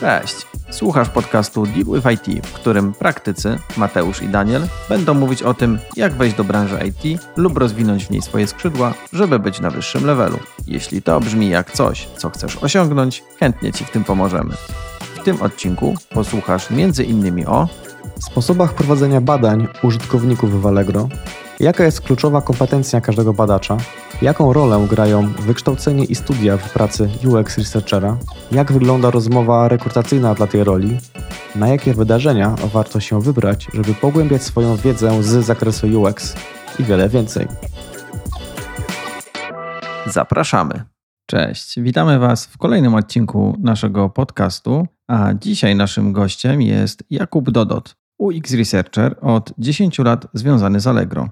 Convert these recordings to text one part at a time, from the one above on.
Cześć! Słuchasz podcastu Deal with IT, w którym praktycy Mateusz i Daniel będą mówić o tym, jak wejść do branży IT lub rozwinąć w niej swoje skrzydła, żeby być na wyższym levelu. Jeśli to brzmi jak coś, co chcesz osiągnąć, chętnie Ci w tym pomożemy. W tym odcinku posłuchasz m.in. o sposobach prowadzenia badań użytkowników w Allegro, jaka jest kluczowa kompetencja każdego badacza, jaką rolę grają wykształcenie i studia w pracy UX Researchera, jak wygląda rozmowa rekrutacyjna dla tej roli, na jakie wydarzenia warto się wybrać, żeby pogłębiać swoją wiedzę z zakresu UX i wiele więcej. Zapraszamy. Cześć, witamy Was w kolejnym odcinku naszego podcastu, a dzisiaj naszym gościem jest Jakub Dodot, UX Researcher od 10 lat związany z Allegro.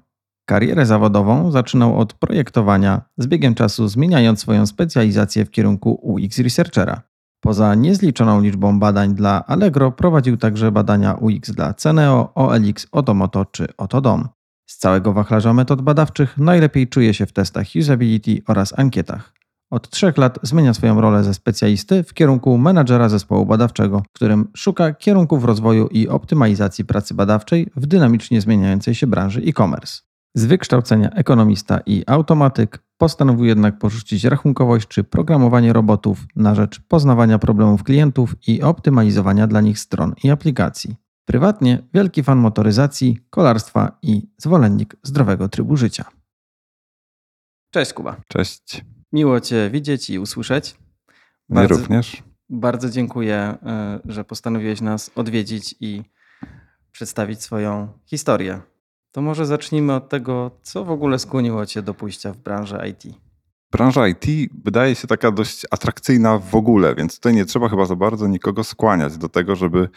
Karierę zawodową zaczynał od projektowania, z biegiem czasu zmieniając swoją specjalizację w kierunku UX Researchera. Poza niezliczoną liczbą badań dla Allegro prowadził także badania UX dla Ceneo, OLX, Otomoto czy Otodom. Z całego wachlarza metod badawczych najlepiej czuje się w testach usability oraz ankietach. Od trzech lat zmienia swoją rolę ze specjalisty w kierunku menadżera zespołu badawczego, którym szuka kierunków rozwoju i optymalizacji pracy badawczej w dynamicznie zmieniającej się branży e-commerce. Z wykształcenia ekonomista i automatyk postanowił jednak porzucić rachunkowość czy programowanie robotów na rzecz poznawania problemów klientów i optymalizowania dla nich stron i aplikacji. Prywatnie wielki fan motoryzacji, kolarstwa i zwolennik zdrowego trybu życia. Cześć Kuba. Cześć. Miło Cię widzieć i usłyszeć. Bardzo, również. Bardzo dziękuję, e, że postanowiłeś nas odwiedzić i przedstawić swoją historię. To może zacznijmy od tego, co w ogóle skłoniło Cię do pójścia w branżę IT. Branża IT wydaje się taka dość atrakcyjna w ogóle, więc tutaj nie trzeba chyba za bardzo nikogo skłaniać do tego, żeby,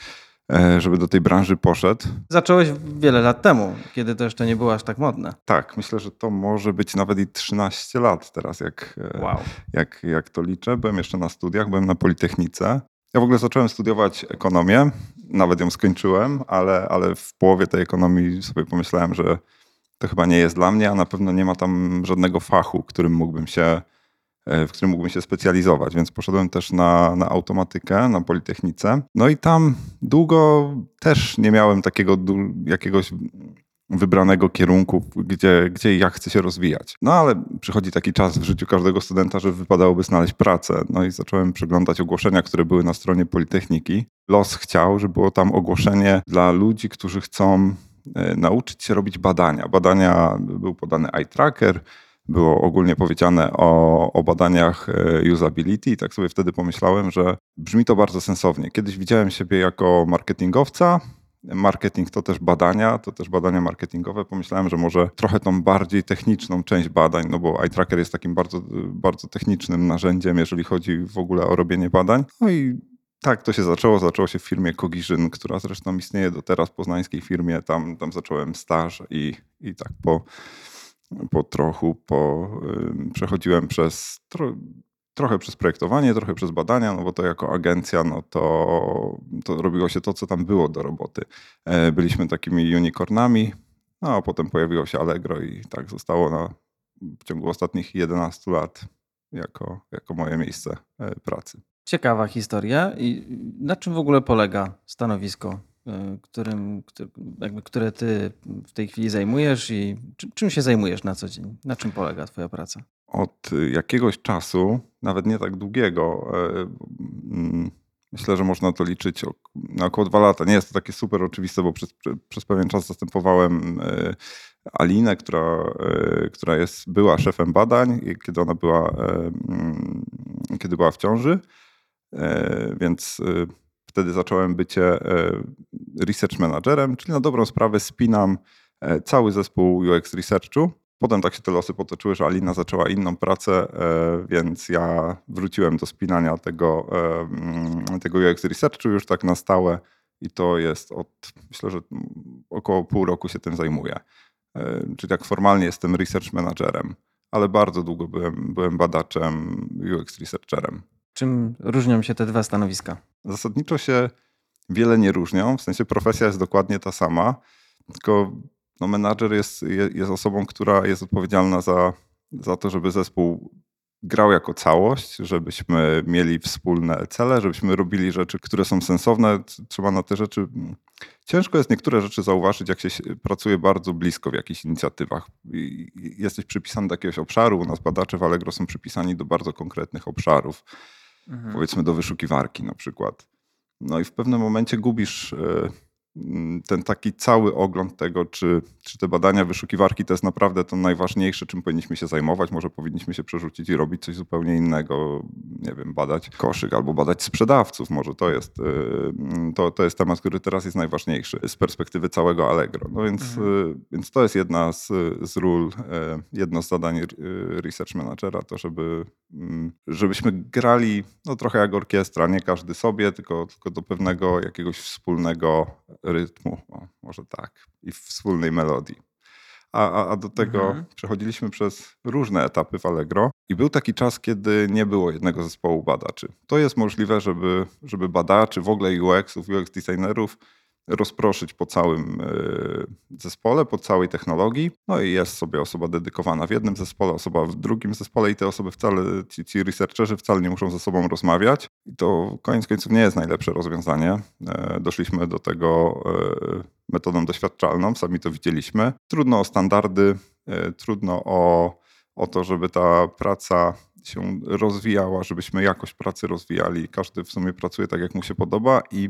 e, żeby do tej branży poszedł. Zacząłeś wiele lat temu, kiedy to jeszcze nie było aż tak modne. Tak, myślę, że to może być nawet i 13 lat teraz, jak, e, wow. jak, jak to liczę. Byłem jeszcze na studiach, byłem na Politechnice. Ja w ogóle zacząłem studiować ekonomię, nawet ją skończyłem, ale, ale w połowie tej ekonomii sobie pomyślałem, że to chyba nie jest dla mnie, a na pewno nie ma tam żadnego fachu, którym mógłbym się, e, w którym mógłbym się specjalizować, więc poszedłem też na, na automatykę na Politechnice. No i tam długo też nie miałem takiego jakiegoś wybranego kierunku, gdzie, gdzie i jak chce się rozwijać. No ale przychodzi taki czas w życiu każdego studenta, że wypadałoby znaleźć pracę. No i zacząłem przeglądać ogłoszenia, które były na stronie Politechniki. Los chciał, żeby było tam ogłoszenie dla ludzi, którzy chcą e, nauczyć się robić badania. Badania, był podany eye tracker, było ogólnie powiedziane o, o badaniach e, usability i tak sobie wtedy pomyślałem, że brzmi to bardzo sensownie. Kiedyś widziałem siebie jako marketingowca, marketing to też badania, to też badania marketingowe. Pomyślałem, że może trochę tą bardziej techniczną część badań, no bo iTracker jest takim bardzo, bardzo technicznym narzędziem, jeżeli chodzi w ogóle o robienie badań. No i tak to się zaczęło. Zaczęło się w firmie Kogiżyn, która zresztą istnieje do teraz, poznańskiej firmie. Tam, tam zacząłem staż i, i tak po, po trochu po, przechodziłem przez trochę przez projektowanie, trochę przez badania, no bo to jako agencja, no to, to robiło się to, co tam było do roboty. E, byliśmy takimi unicornami, no a potem pojawiło się Allegro i tak zostało na, w ciągu ostatnich 11 lat jako, jako moje miejsce e, pracy. Ciekawa historia. I na czym w ogóle polega stanowisko, e, którym, jakby, które ty w tej chwili zajmujesz i czym się zajmujesz na co dzień? Na czym polega twoja praca? Od jakiegoś czasu, nawet nie tak długiego, e, mm, myślę, że można to liczyć na około dwa lata. Nie jest to takie super oczywiste, bo przez, przez pewien czas zastępowałem e, Alinę, która, e, która jest, była szefem badań, kiedy ona była, mm, kiedy była w ciąży, więc wtedy zacząłem bycie research managerem, czyli na dobrą sprawę spinam cały zespół UX Researchu Potem tak się te losy potoczyły, że Alina zaczęła inną pracę, e, więc ja wróciłem do spinania tego, tego UX Researchu już tak na stałe i to jest od, myślę, że około pół roku się tym zajmuję. E, czyli tak formalnie jestem research managerem, ale bardzo długo byłem, byłem badaczem, UX researcherem. Czym różnią się te dwa stanowiska? Zasadniczo się wiele nie różnią, w sensie profesja jest dokładnie ta sama, tylko no menadżer jest, jest osobą, która jest odpowiedzialna za, za to, żeby zespół grał jako całość, żebyśmy mieli wspólne cele, żebyśmy robili rzeczy, które są sensowne. Trzeba na te rzeczy. Mm, ciężko jest niektóre rzeczy zauważyć, jak się pracuje bardzo blisko w jakichś inicjatywach. Jesteś przypisany do jakiegoś obszaru. U nas badacze w Allegro są przypisani do bardzo konkretnych obszarów. Mhm. Powiedzmy do wyszukiwarki na przykład. No i w pewnym momencie gubisz Mm, ten taki cały ogląd tego, czy, czy te badania wyszukiwarki to jest naprawdę to najważniejsze, czym powinniśmy się zajmować. Może powinniśmy się przerzucić i robić coś zupełnie innego, nie wiem, badać koszyk albo badać sprzedawców. Może to jest, y, mm, to, to jest temat, który teraz jest najważniejszy z perspektywy całego Allegro. No więc, mhm. Y, więc to jest jedna z, z ról, y, jedno z zadań research managera, to żeby, mm, żebyśmy grali no, trochę jak orkiestra, nie każdy sobie, tylko, tylko do pewnego jakiegoś wspólnego rytmu, o, może tak, i wspólnej melodii. A, a, a do tego mhm. przechodziliśmy przez różne etapy w Allegro i był taki czas, kiedy nie było jednego zespołu badaczy. To jest możliwe, żeby, żeby badaczy, w ogóle UX-ów, UX designerów rozproszyć po całym e, zespole, po całej technologii. No i jest sobie osoba dedykowana w jednym zespole, osoba w drugim zespole i te osoby wcale, ci, ci researcherzy wcale nie muszą ze sobą rozmawiać. I to koniec końców nie jest najlepsze rozwiązanie. E, doszliśmy do tego e, metodą doświadczalną, sami to widzieliśmy. Trudno o standardy, trudno o, o to, żeby ta praca się rozwijała, żebyśmy jakość pracy rozwijali. Każdy w sumie pracuje tak, jak mu się podoba i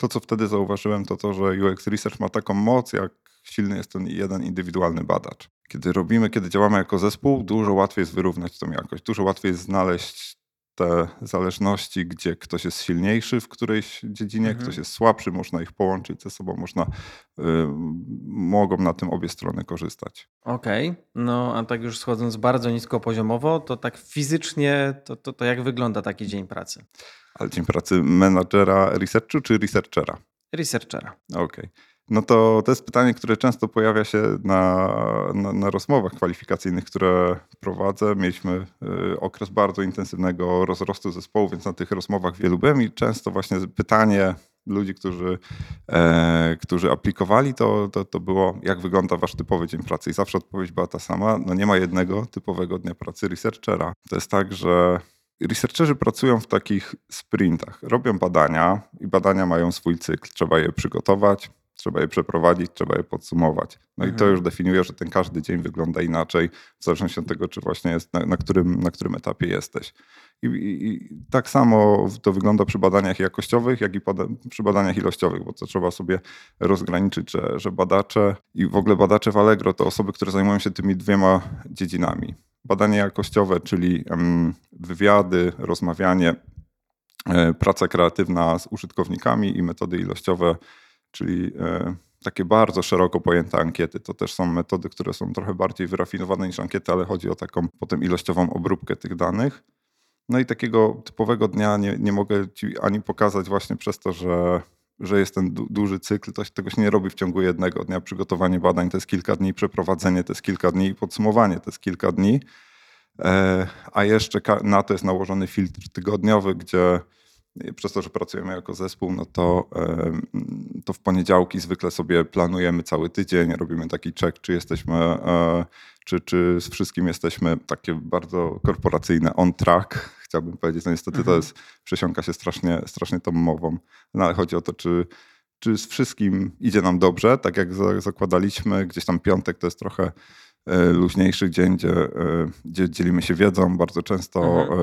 to, co wtedy zauważyłem, to to, że UX Research ma taką moc, jak silny jest ten jeden indywidualny badacz. Kiedy robimy, kiedy działamy jako zespół, dużo łatwiej jest wyrównać tą jakość, dużo łatwiej jest znaleźć te zależności, gdzie ktoś jest silniejszy w którejś dziedzinie, mhm. ktoś jest słabszy, można ich połączyć ze sobą, można, y, mogą na tym obie strony korzystać. Okej, okay. no a tak już schodząc bardzo nisko poziomowo, to tak fizycznie, to, to, to jak wygląda taki dzień pracy? Ale dzień pracy menadżera researchu czy researchera? Researchera. Okej. Okay. No to to jest pytanie, które często pojawia się na, na, na, rozmowach kwalifikacyjnych, które prowadzę. Mieliśmy y, okres bardzo intensywnego rozrostu zespołu, więc na tych rozmowach wielu byłem i często właśnie pytanie ludzi, którzy, e, którzy aplikowali, to, to, to było, jak wygląda wasz typowy dzień pracy. I zawsze odpowiedź była ta sama, no nie ma jednego typowego dnia pracy researchera. To jest tak, że Researcherzy pracują w takich sprintach. Robią badania i badania mają swój cykl. Trzeba je przygotować, trzeba je przeprowadzić, trzeba je podsumować. No mhm. i to mhm. już definiuje, że ten każdy dzień wygląda inaczej, w zależności od tego, czy właśnie jest na, na którym, na którym etapie jesteś. I, i, I, tak samo to wygląda przy badaniach jakościowych, jak i przy badaniach ilościowych, bo to trzeba sobie rozgraniczyć, że, że badacze i w ogóle badacze w Allegro to osoby, które zajmują się tymi dwiema dziedzinami. Badanie jakościowe, czyli wywiady, rozmawianie, e, praca kreatywna z użytkownikami i metody ilościowe, czyli e, takie bardzo szeroko pojęte ankiety. To też są metody, które są trochę bardziej wyrafinowane niż ankiety, ale chodzi o taką potem ilościową obróbkę tych danych. No i takiego typowego dnia nie, nie mogę ci ani pokazać właśnie przez to, że, że jest ten du duży cykl. To, tego się nie robi w ciągu jednego dnia. Przygotowanie badań to jest kilka dni, przeprowadzenie to jest kilka dni i podsumowanie to jest kilka dni. E, a jeszcze na to jest nałożony filtr tygodniowy, gdzie przez to, że pracujemy jako zespół, no to, to w poniedziałki zwykle sobie planujemy cały tydzień, robimy taki check, czy jesteśmy, e, czy, czy z wszystkim jesteśmy takie bardzo korporacyjne on track, chciałbym powiedzieć. No niestety mhm. to jest, przesiąka się strasznie, strasznie tą mową, no ale chodzi o to, czy, czy z wszystkim idzie nam dobrze, tak jak zakładaliśmy. Gdzieś tam piątek to jest trochę E, luźniejszy dzień, gdzie, e, gdzie dzielimy się wiedzą. Bardzo często mhm.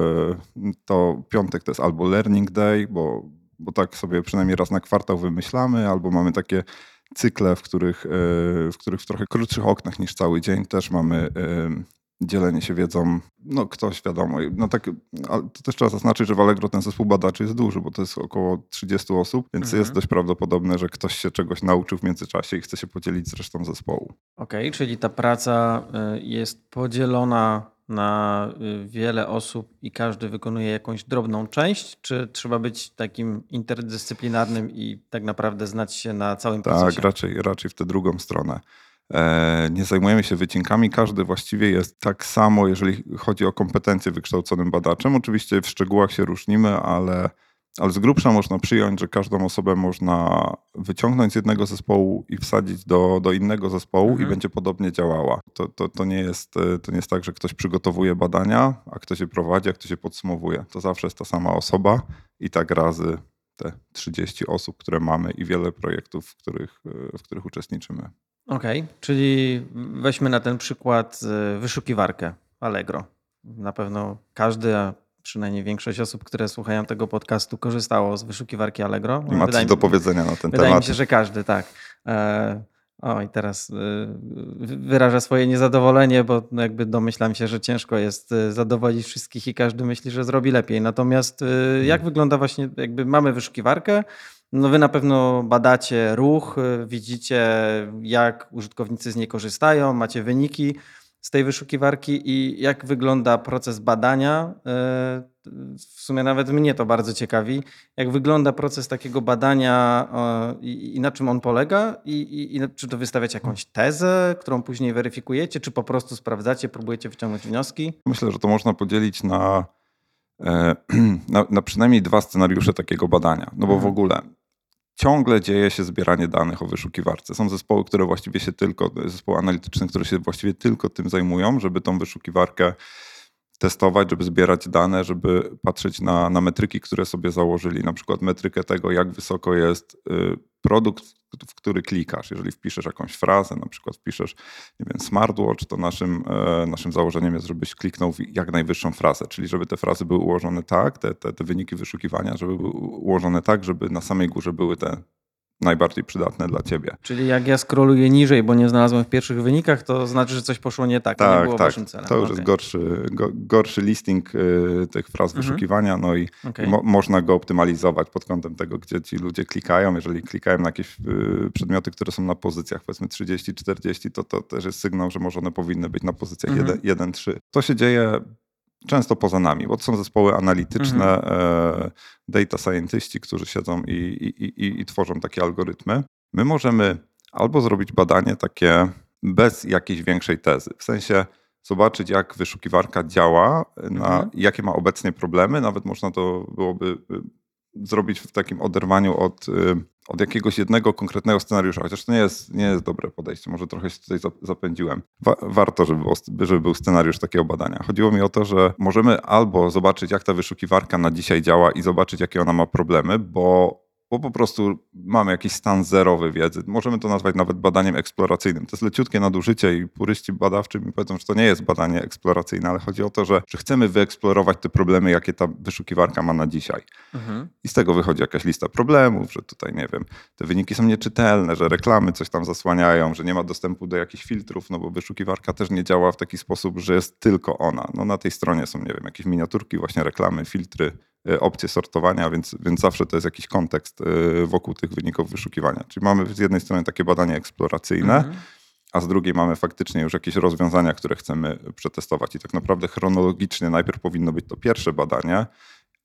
E, to piątek to jest albo learning day, bo, bo tak sobie przynajmniej raz na kwartał wymyślamy, albo mamy takie cykle, w których, w których w trochę krótszych oknach niż cały dzień też mamy dzielenie się wiedzą, no ktoś wiadomo, no tak, to też trzeba zaznaczyć, że w Allegro ten zespół badaczy jest duży, bo to jest około 30 osób, więc mhm. jest dość prawdopodobne, że ktoś się czegoś nauczył w międzyczasie i chce się podzielić z resztą zespołu. Okej, okay, czyli ta praca y, jest podzielona na y, wiele osób i każdy wykonuje jakąś drobną część, czy trzeba być takim interdyscyplinarnym i tak naprawdę znać się na całym tak, procesie? Tak, raczej, raczej w tę drugą stronę. E, nie zajmujemy się wycinkami. Każdy właściwie jest tak samo, jeżeli chodzi o kompetencje wykształconym badaczem. Oczywiście w szczegółach się różnimy, ale ale z grubsza można przyjąć, że każdą osobę można wyciągnąć z jednego zespołu i wsadzić do, do innego zespołu Mhm. i będzie podobnie działała. To, to, to, nie jest, e, to nie jest tak, że ktoś przygotowuje badania, a ktoś je prowadzi, a ktoś je podsumowuje. To zawsze jest ta sama osoba i tak razy te 30 osób, które mamy i wiele projektów, w których, e, w których uczestniczymy. Okej, czyli weźmy na ten przykład y, wyszukiwarkę Allegro. Na pewno każdy, a przynajmniej większość osób, które słuchają tego podcastu, korzystało z wyszukiwarki Allegro. Ma Wydaje coś do powiedzenia na ten Wydaje temat. mi się, że każdy, tak. E, o, i teraz y, wyraża swoje niezadowolenie, bo jakby domyślam się, że ciężko jest y, zadowolić wszystkich i każdy myśli, że zrobi lepiej. Natomiast jak wygląda właśnie, jakby mamy wyszukiwarkę, no wy na pewno badacie ruch, y, widzicie jak użytkownicy z niej korzystają, macie wyniki z tej wyszukiwarki i jak wygląda proces badania. Y, W sumie nawet mnie to bardzo ciekawi, jak wygląda proces takiego badania i, na czym on polega i, i, i czy to wystawiacie jakąś tezę, którą później weryfikujecie, czy po prostu sprawdzacie, próbujecie wyciągnąć wnioski? Myślę, że to można podzielić na, e, na, na przynajmniej dwa scenariusze takiego badania. No bo w Mhm. ogóle ciągle dzieje się zbieranie danych o wyszukiwarce. Są zespoły, które właściwie się tylko, zespoły analityczne, które się właściwie tylko tym zajmują, żeby tą wyszukiwarkę testować, żeby zbierać dane, żeby patrzeć na, na metryki, które sobie założyli. Na przykład metrykę tego, jak wysoko jest y, produkt, w który klikasz. Jeżeli wpiszesz jakąś frazę, na przykład wpiszesz, nie wiem, smartwatch, to naszym, e, naszym założeniem jest, żebyś kliknął w jak najwyższą frazę, czyli żeby te frazy były ułożone tak, te, te, te wyniki wyszukiwania, żeby były ułożone tak, żeby na samej górze były te najbardziej przydatne dla ciebie. Czyli jak ja scrolluję niżej, bo nie znalazłem w pierwszych wynikach, to znaczy, że coś poszło nie tak, a nie Tak, było tak. waszym celem. To już Okej, jest gorszy, go, gorszy listing y, tych fraz Mhm. wyszukiwania, no i okej. Mo, można go optymalizować pod kątem tego, gdzie ci ludzie klikają. Jeżeli klikają na jakieś y, przedmioty, które są na pozycjach powiedzmy 30-40, to to też jest sygnał, że może one powinny być na pozycjach Mhm. 1-3. To się dzieje często poza nami, bo to są zespoły analityczne, Mhm. e, data scientiści, którzy siedzą i, i, i, i tworzą takie algorytmy. My możemy albo zrobić badanie takie bez jakiejś większej tezy, w sensie zobaczyć, jak wyszukiwarka działa, na, Mhm. jakie ma obecnie problemy. Nawet można to byłoby y, zrobić w takim oderwaniu od, y, od jakiegoś jednego konkretnego scenariusza, chociaż to nie jest, nie jest dobre podejście. Może trochę się tutaj zap- zapędziłem. Wa- warto, żeby, było, żeby był scenariusz takiego badania. Chodziło mi o to, że możemy albo zobaczyć, jak ta wyszukiwarka na dzisiaj działa i zobaczyć, jakie ona ma problemy, bo bo po prostu mamy jakiś stan zerowy wiedzy. Możemy to nazwać nawet badaniem eksploracyjnym. To jest leciutkie nadużycie i puryści badawczy mi powiedzą, że to nie jest badanie eksploracyjne, ale chodzi o to, że, że chcemy wyeksplorować te problemy, jakie ta wyszukiwarka ma na dzisiaj. Mhm. I z tego wychodzi jakaś lista problemów, że tutaj, nie wiem, te wyniki są nieczytelne, że reklamy coś tam zasłaniają, że nie ma dostępu do jakichś filtrów, no bo wyszukiwarka też nie działa w taki sposób, że jest tylko ona. No na tej stronie są, nie wiem, jakieś miniaturki, właśnie reklamy, filtry, opcje sortowania, więc, więc zawsze to jest jakiś kontekst y, wokół tych wyników wyszukiwania. Czyli mamy z jednej strony takie badanie eksploracyjne, Mhm. a z drugiej mamy faktycznie już jakieś rozwiązania, które chcemy przetestować. I tak naprawdę chronologicznie najpierw powinno być to pierwsze badanie,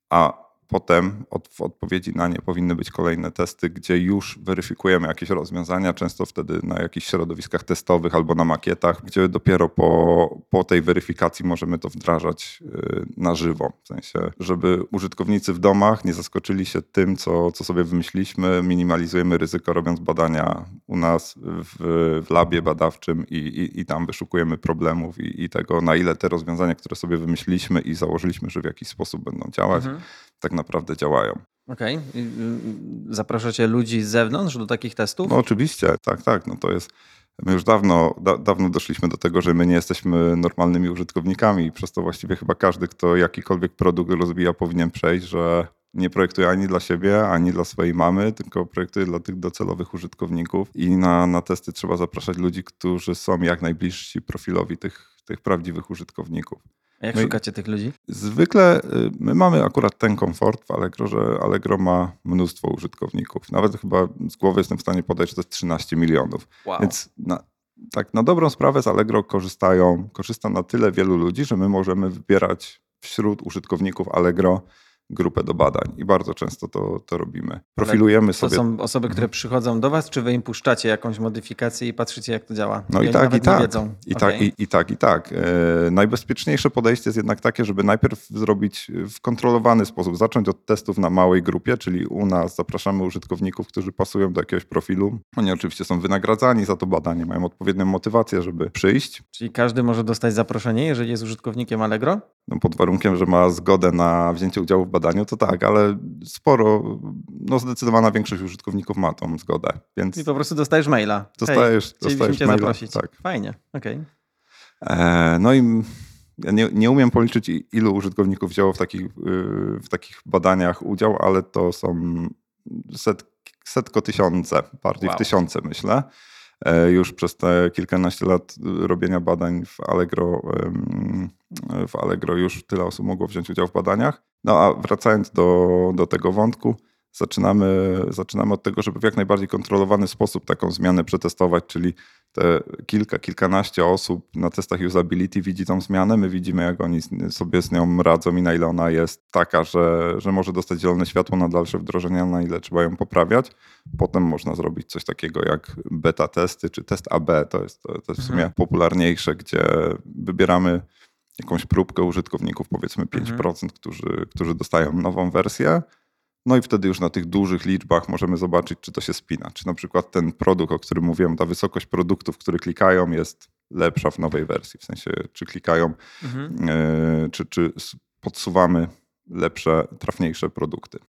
a potem od, w odpowiedzi na nie powinny być kolejne testy, gdzie już weryfikujemy jakieś rozwiązania, często wtedy na jakichś środowiskach testowych albo na makietach, gdzie dopiero po, po tej weryfikacji możemy to wdrażać y, na żywo. W sensie, żeby użytkownicy w domach nie zaskoczyli się tym, co, co sobie wymyśliliśmy. Minimalizujemy ryzyko robiąc badania u nas w, w labie badawczym i, i, i tam wyszukujemy problemów i, i tego, na ile te rozwiązania, które sobie wymyśliliśmy i założyliśmy, że w jakiś sposób będą działać, Mhm. Tak naprawdę działają. Okej. I, y, Zapraszacie ludzi z zewnątrz do takich testów? No oczywiście, tak, tak. No to jest. My już dawno, da, dawno doszliśmy do tego, że my nie jesteśmy normalnymi użytkownikami i przez to właściwie chyba każdy, kto jakikolwiek produkt rozwija, powinien przejść, że nie projektuje ani dla siebie, ani dla swojej mamy, tylko projektuje dla tych docelowych użytkowników. I na, na testy trzeba zapraszać ludzi, którzy są jak najbliżsi profilowi tych, tych prawdziwych użytkowników. A jak no i- szukacie tych ludzi? Zwykle y, my mamy akurat ten komfort w Allegro, że Allegro ma mnóstwo użytkowników. Nawet chyba z głowy jestem w stanie podać, że to jest 13 milionów. Wow. Więc na, tak na dobrą sprawę z Allegro korzystają, korzysta na tyle wielu ludzi, że my możemy wybierać wśród użytkowników Allegro grupę do badań i bardzo często to, to robimy. Profilujemy To sobie. są osoby, które przychodzą do was, czy wy im puszczacie jakąś modyfikację i patrzycie, jak to działa? No i, oni tak, i nawet nie tak. Wiedzą. I, Okej. tak i, I tak, i tak. E, najbezpieczniejsze podejście jest jednak takie, żeby najpierw zrobić w kontrolowany sposób, zacząć od testów na małej grupie, czyli u nas zapraszamy użytkowników, którzy pasują do jakiegoś profilu. Oni oczywiście są wynagradzani za to badanie, mają odpowiednią motywację, żeby przyjść, Czyli każdy może dostać zaproszenie, jeżeli jest użytkownikiem Allegro? No pod warunkiem, że ma zgodę na wzięcie udziału w badaniu, to tak, ale sporo, no zdecydowana większość użytkowników ma tą zgodę, więc I po prostu dostajesz maila. dostajesz, Hej, dostajesz cię maila. zaprosić. Tak. Fajnie, okej. E, No i ja nie, nie umiem policzyć, ilu użytkowników wzięło w takich, y, w takich badaniach udział, ale to są set, setko tysiące, bardziej Wow. w tysiące myślę. E, Już przez te kilkanaście lat robienia badań w Allegro, w Allegro już tyle osób mogło wziąć udział w badaniach. No a wracając do, do tego wątku, zaczynamy, zaczynamy od tego, żeby w jak najbardziej kontrolowany sposób taką zmianę przetestować, czyli te kilka, kilkanaście osób na testach usability widzi tą zmianę, my widzimy jak oni sobie z nią radzą i na ile ona jest taka, że, że może dostać zielone światło na dalsze wdrożenia, na ile trzeba ją poprawiać. Potem można zrobić coś takiego jak beta testy czy test AB, to jest, to, jest w sumie Mhm. popularniejsze, gdzie wybieramy jakąś próbkę użytkowników, powiedzmy 5%, którzy, którzy dostają nową wersję. No i wtedy już na tych dużych liczbach możemy zobaczyć, czy to się spina. Czy na przykład ten produkt, o którym mówiłem, ta wysokość produktów, które klikają, jest lepsza w nowej wersji. W sensie, czy klikają, Mhm. yy, czy, czy podsuwamy lepsze, trafniejsze produkty.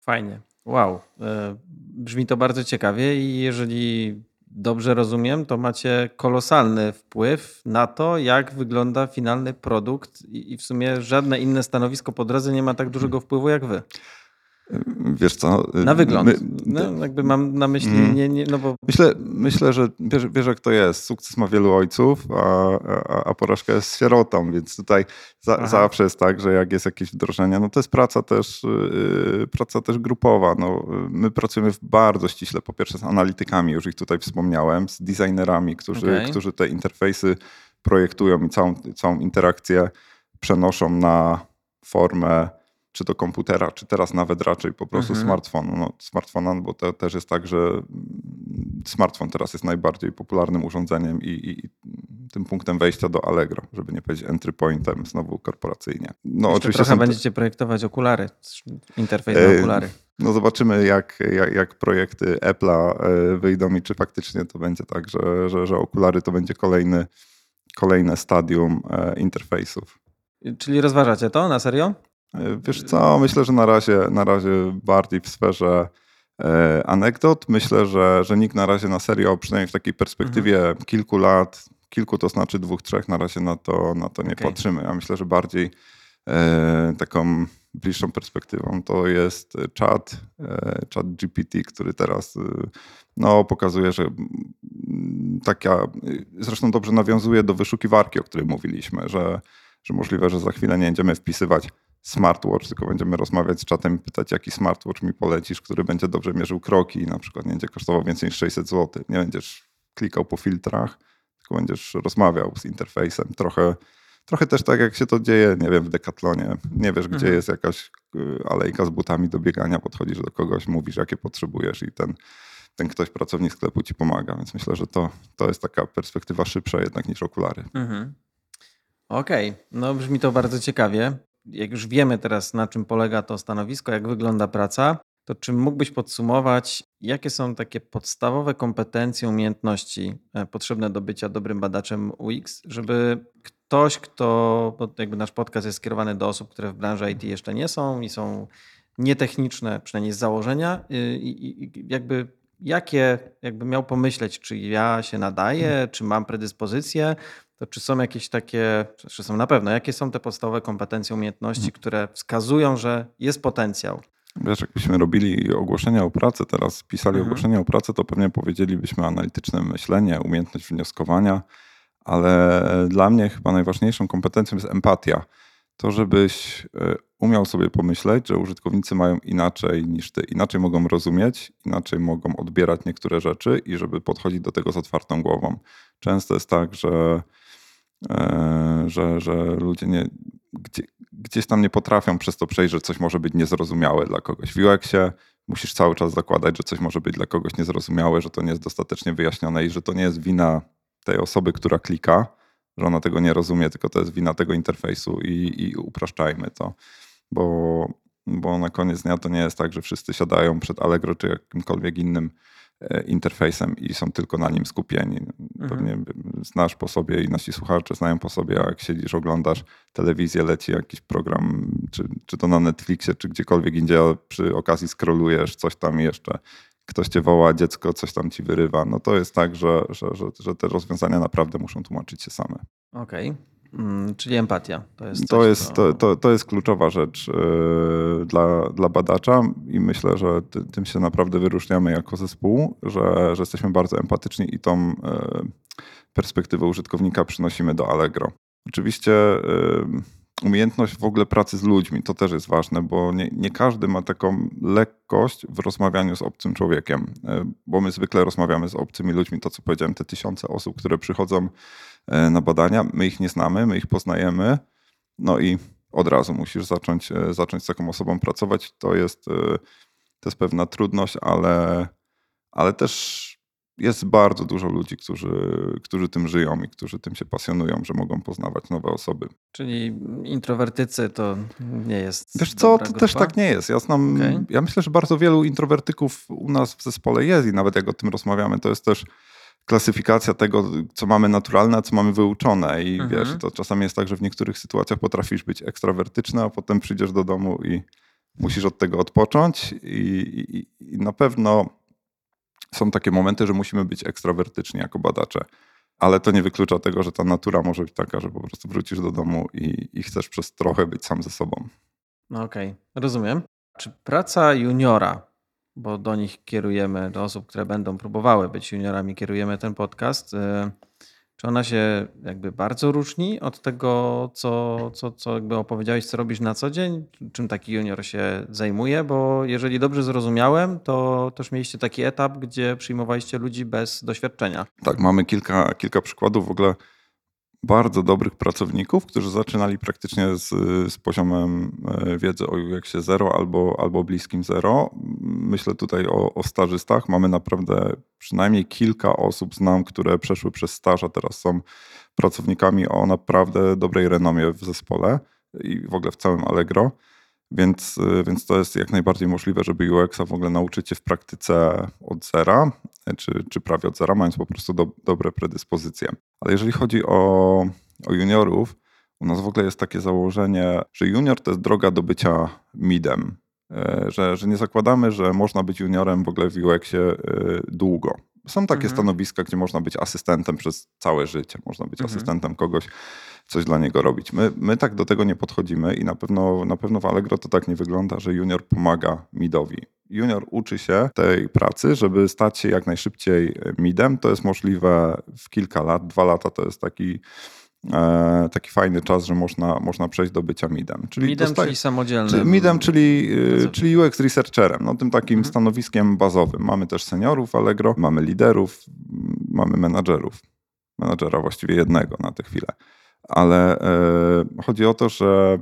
Fajnie. Wow. E, Brzmi to bardzo ciekawie i jeżeli dobrze rozumiem, to macie kolosalny wpływ na to, jak wygląda finalny produkt i w sumie żadne inne stanowisko po drodze nie ma tak dużego wpływu jak wy. Wiesz co? Na wygląd. my- no, jakby mam na myśli, Mm. nie, nie, no bo Myślę, myślę że wiesz, wiesz jak to jest. Sukces ma wielu ojców, a, a, a porażka jest sierotą, więc tutaj za, zawsze jest tak, że jak jest jakieś wdrożenie, no to jest praca też, yy, praca też grupowa. No, my pracujemy w bardzo ściśle, po pierwsze z analitykami, już ich tutaj wspomniałem, z designerami, którzy, Okej. którzy te interfejsy projektują i całą, całą interakcję przenoszą na formę czy do komputera, czy teraz nawet raczej po prostu Mhm. smartfonu. No, smartfona, bo to też jest tak, że smartfon teraz jest najbardziej popularnym urządzeniem i, i, i tym punktem wejścia do Allegro, żeby nie powiedzieć entry pointem znowu korporacyjnie. No jeszcze oczywiście trochę są te- będziecie projektować okulary, interfejs na E, okulary. no zobaczymy, jak, jak, jak projekty Apple'a e, wyjdą i czy faktycznie to będzie tak, że, że, że okulary to będzie kolejny, kolejne stadium e, interfejsów. Czyli rozważacie to na serio? E, Wiesz co, myślę, że na razie, na razie bardziej w sferze e, anegdot. Myślę, że, że nikt na razie na serio, przynajmniej w takiej perspektywie kilku lat, kilku to znaczy dwóch, trzech, na razie na to, na to nie Okej. patrzymy. Ja myślę, że bardziej e, taką bliższą perspektywą to jest chat, e, chat GPT, który teraz e, no, pokazuje, że mm, taka, zresztą dobrze nawiązuje do wyszukiwarki, o której mówiliśmy, że, że możliwe, że za chwilę nie będziemy wpisywać smartwatch, tylko będziemy rozmawiać z czatem i pytać, jaki smartwatch mi polecisz, który będzie dobrze mierzył kroki i na przykład nie będzie kosztował więcej niż 600 zł. Nie będziesz klikał po filtrach, tylko będziesz rozmawiał z interfejsem. Trochę, trochę też tak, jak się to dzieje, nie wiem, w Decathlonie. Nie wiesz, gdzie Mhm. jest jakaś y, alejka z butami do biegania, podchodzisz do kogoś, mówisz, jakie potrzebujesz i ten, ten ktoś, pracownik sklepu ci pomaga. Więc myślę, że to, to jest taka perspektywa szybsza jednak niż okulary. Mhm. Okej, no brzmi to bardzo ciekawie. Jak już wiemy teraz, na czym polega to stanowisko, jak wygląda praca, to czy mógłbyś podsumować, jakie są takie podstawowe kompetencje, umiejętności e, potrzebne do bycia dobrym badaczem UX, żeby ktoś, kto, bo jakby nasz podcast jest skierowany do osób, które w branży IT jeszcze nie są i są nietechniczne, przynajmniej z założenia, y, i, i, jakby jakie, jakby miał pomyśleć, czy ja się nadaję, czy mam predyspozycję, to czy są jakieś takie, czy są na pewno, jakie są te podstawowe kompetencje, umiejętności, które wskazują, że jest potencjał? Wiesz, jakbyśmy robili ogłoszenia o pracę, teraz pisali Mhm. ogłoszenia o pracę, to pewnie powiedzielibyśmy analityczne myślenie, umiejętność wnioskowania, ale dla mnie chyba najważniejszą kompetencją jest empatia. To, żebyś e, umiał sobie pomyśleć, że użytkownicy mają inaczej niż ty, inaczej mogą rozumieć, inaczej mogą odbierać niektóre rzeczy i żeby podchodzić do tego z otwartą głową. Często jest tak, że że, że ludzie nie, gdzie, gdzieś tam nie potrafią przez to przejść, że coś może być niezrozumiałe dla kogoś. W UX-ie musisz cały czas zakładać, że coś może być dla kogoś niezrozumiałe, że to nie jest dostatecznie wyjaśnione i że to nie jest wina tej osoby, która klika, że ona tego nie rozumie, tylko to jest wina tego interfejsu i, i upraszczajmy to, bo, bo na koniec dnia to nie jest tak, że wszyscy siadają przed Allegro czy jakimkolwiek innym e, interfejsem i są tylko na nim skupieni. Mhm. Pewnie znasz po sobie i nasi słuchacze znają po sobie, jak siedzisz, oglądasz telewizję, leci jakiś program, czy, czy to na Netflixie, czy gdziekolwiek indziej, przy okazji scrollujesz coś tam jeszcze ktoś cię woła, dziecko coś tam ci wyrywa, no to jest tak, że, że, że, że te rozwiązania naprawdę muszą tłumaczyć się same. Okej. Okay. Mm, czyli empatia. To jest, to, jest, to... To, to, jest kluczowa rzecz yy, dla, dla badacza i myślę, że ty, tym się naprawdę wyróżniamy jako zespół, że, że jesteśmy bardzo empatyczni i tą yy, perspektywę użytkownika przynosimy do Allegro. Oczywiście yy, umiejętność w ogóle pracy z ludźmi, to też jest ważne, bo nie, nie, każdy ma taką lekkość w rozmawianiu z obcym człowiekiem, e, bo my zwykle rozmawiamy z obcymi ludźmi, to co powiedziałem, te tysiące osób, które przychodzą e, na badania, my ich nie znamy, my ich poznajemy, no i od razu musisz zacząć, e, zacząć z taką osobą pracować. To jest, to jest pewna trudność, ale, ale też jest bardzo dużo ludzi, którzy, którzy tym żyją i którzy tym się pasjonują, że mogą poznawać nowe osoby. Czyli introwertycy to nie jest. Wiesz co, to grupa? też tak nie jest. Ja, znam, okay. ja myślę, że bardzo wielu introwertyków u nas w zespole jest i nawet jak o tym rozmawiamy, to jest też klasyfikacja tego, co mamy naturalne, a co mamy wyuczone. I mhm. wiesz, to czasami jest tak, że w niektórych sytuacjach potrafisz być ekstrawertyczny, a potem przyjdziesz do domu i musisz od tego odpocząć. I, i, i na pewno są takie momenty, że musimy być ekstrawertyczni jako badacze. Ale to nie wyklucza tego, że ta natura może być taka, że po prostu wrócisz do domu i, i chcesz przez trochę być sam ze sobą. No okej, okay. rozumiem. Czy praca juniora, bo do nich kierujemy, do osób, które będą próbowały być juniorami, kierujemy ten podcast, y, czy ona się jakby bardzo różni od tego, co, co, co jakby opowiedziałeś, co robisz na co dzień? Czym taki junior się zajmuje? Bo jeżeli dobrze zrozumiałem, to też mieliście taki etap, gdzie przyjmowaliście ludzi bez doświadczenia. Tak, mamy kilka, kilka przykładów w ogóle bardzo dobrych pracowników, którzy zaczynali praktycznie z, z poziomem e, wiedzy o UX-ie zero albo, albo bliskim zero. Myślę tutaj o, o stażystach. Mamy naprawdę przynajmniej kilka osób znam, które przeszły przez staż, a teraz są pracownikami o naprawdę dobrej renomie w zespole i w ogóle w całym Allegro. Więc, y, więc to jest jak najbardziej możliwe, żeby UX-a w ogóle nauczyć się w praktyce od zera, czy, czy prawie od zera, mając po prostu do, dobre predyspozycje. Ale jeżeli chodzi o, o juniorów, u nas w ogóle jest takie założenie, że junior to jest droga do bycia midem. E, że, że nie zakładamy, że można być juniorem w ogóle w UX-ie e, długo. Są takie mhm. stanowiska, gdzie można być asystentem przez całe życie. Można być mhm. asystentem kogoś, coś dla niego robić. My, my tak do tego nie podchodzimy i na pewno, na pewno w Allegro to tak nie wygląda, że junior pomaga midowi. Junior uczy się tej pracy, żeby stać się jak najszybciej midem. To jest możliwe w kilka lat. Dwa lata to jest taki taki fajny czas, że można, można przejść do bycia midem. Czyli midem, dostaje, czyli samodzielnym. midem, czyli, e, czyli UX researcherem, no, tym takim mhm. stanowiskiem bazowym. Mamy też seniorów Allegro, mamy liderów, mamy menadżerów. Menadżera właściwie jednego na tę chwilę ale e, chodzi o to, że,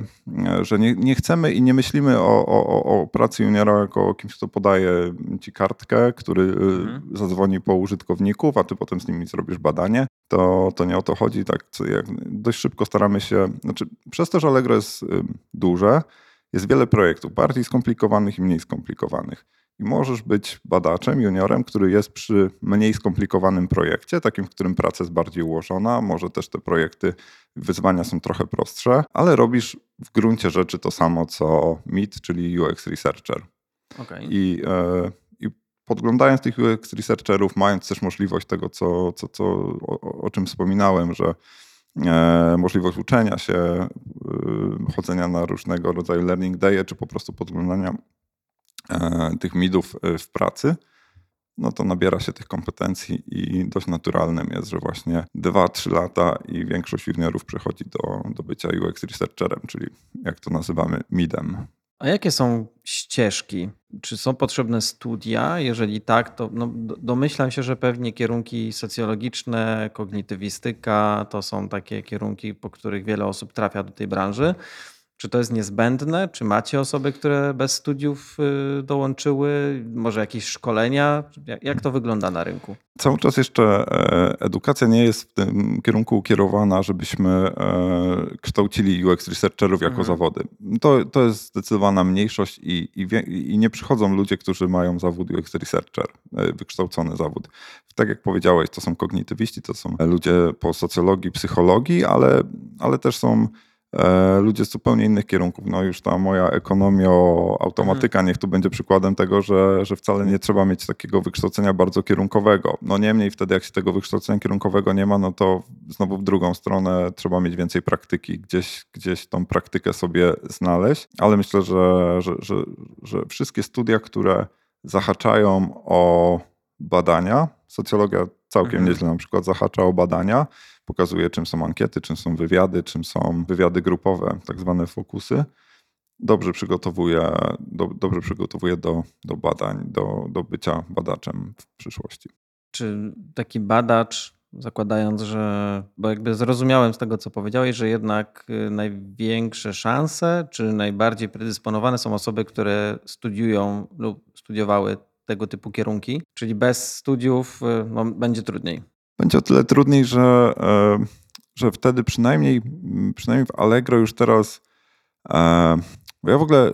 że nie, nie chcemy i nie myślimy o, o, o pracy juniora jako o kimś, kto podaje ci kartkę, który e, mhm. zadzwoni po użytkowników, a ty potem z nimi zrobisz badanie. To, to nie o to chodzi. Tak, dość szybko staramy się, znaczy przez to, że Allegro jest e, duże, jest wiele projektów, bardziej skomplikowanych i mniej skomplikowanych. I możesz być badaczem, juniorem, który jest przy mniej skomplikowanym projekcie, takim, w którym praca jest bardziej ułożona. Może też te projekty, wyzwania są trochę prostsze, ale robisz w gruncie rzeczy to samo co MIT, czyli UX Researcher. Okay. I, e, I podglądając tych UX Researcherów, mając też możliwość tego, co, co, co, o, o czym wspominałem, że e, możliwość uczenia się, e, chodzenia na różnego rodzaju learning day, czy po prostu podglądania tych midów e, w pracy, no to nabiera się tych kompetencji i dość naturalnym jest, że właśnie 2-3 lata i większość juniorów przechodzi do, do bycia UX researcherem, czyli jak to nazywamy midem. A jakie są ścieżki? Czy są potrzebne studia? Jeżeli tak, to no, domyślam się, że pewnie kierunki socjologiczne, kognitywistyka to są takie kierunki, po których wiele osób trafia do tej branży. Czy to jest niezbędne? Czy macie osoby, które bez studiów y, dołączyły? Może jakieś szkolenia? Jak to wygląda na rynku? Cały czas jeszcze e, edukacja nie jest w tym kierunku ukierowana, żebyśmy e, kształcili UX researcherów jako mhm. zawody. To, to jest zdecydowana mniejszość i, i, i, nie przychodzą ludzie, którzy mają zawód UX researcher, e, wykształcony zawód. Tak jak powiedziałeś, to są kognitywiści, to są ludzie po socjologii, psychologii, ale, ale też są ludzie z zupełnie innych kierunków. No już ta moja ekonomia, automatyka mhm. niech tu będzie przykładem tego, że, że wcale nie trzeba mieć takiego wykształcenia bardzo kierunkowego. No niemniej wtedy jak się tego wykształcenia kierunkowego nie ma, no to znowu w drugą stronę trzeba mieć więcej praktyki, gdzieś, gdzieś tą praktykę sobie znaleźć, ale myślę, że, że, że, że wszystkie studia, które zahaczają o badania, socjologia całkiem mhm. nieźle na przykład zahacza o badania, pokazuje, czym są ankiety, czym są wywiady, czym są wywiady grupowe, tak zwane fokusy. Dobrze przygotowuje, do, dobrze przygotowuje do, do badań, do, do bycia badaczem w przyszłości. Czy taki badacz, zakładając, że, bo jakby zrozumiałem z tego, co powiedziałeś, że jednak y, największe szanse, czy najbardziej predysponowane są osoby, które studiują lub studiowały tego typu kierunki, czyli bez studiów y, no, będzie trudniej. Będzie o tyle trudniej, że, e, że wtedy przynajmniej, przynajmniej w Allegro już teraz, e, ja w ogóle e,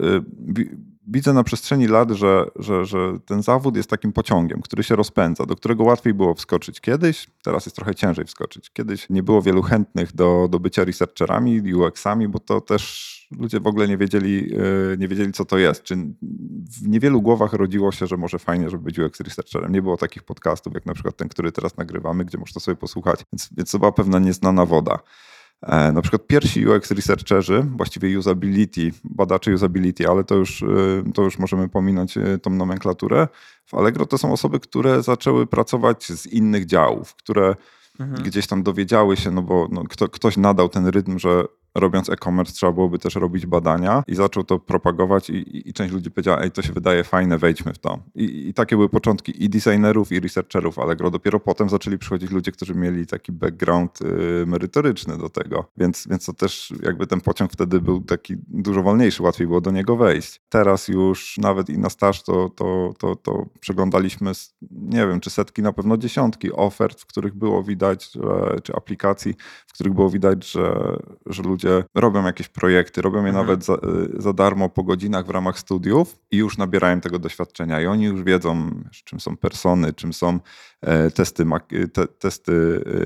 widzę na przestrzeni lat, że, że, że ten zawód jest takim pociągiem, który się rozpędza, do którego łatwiej było wskoczyć kiedyś, teraz jest trochę ciężej wskoczyć. Kiedyś nie było wielu chętnych do, do bycia researcherami, UX-ami, bo to też ludzie w ogóle nie wiedzieli, e, nie wiedzieli, co to jest. Czy w niewielu głowach rodziło się, że może fajnie, żeby być UX researcherem. Nie było takich podcastów, jak na przykład ten, który teraz nagrywamy, gdzie można sobie posłuchać, więc, więc to była pewna nieznana woda. E, na przykład pierwsi UX researcherzy, właściwie usability, badacze usability, ale to już, e, to już możemy pominąć e, tą nomenklaturę. W Allegro to są osoby, które zaczęły pracować z innych działów, które mhm. gdzieś tam dowiedziały się, no bo no, kto, ktoś nadał ten rytm, że robiąc e-commerce trzeba byłoby też robić badania i zaczął to propagować i, i, część ludzi powiedziała, ej, to się wydaje fajne, wejdźmy w to. I, I, takie były początki i designerów, i researcherów Allegro. Dopiero potem zaczęli przychodzić ludzie, którzy mieli taki background y, merytoryczny do tego. Więc, więc to też jakby ten pociąg wtedy był taki dużo wolniejszy, łatwiej było do niego wejść. Teraz już nawet i na staż to, to, to, to przeglądaliśmy, nie wiem, czy setki, na pewno dziesiątki ofert, w których było widać, że, czy aplikacji, w których było widać, że, że ludzie ludzie robią jakieś projekty, robią je mhm. nawet za, y, za, darmo po godzinach w ramach studiów i już nabierają tego doświadczenia. I oni już wiedzą, czym są persony, czym są e, testy, te, testy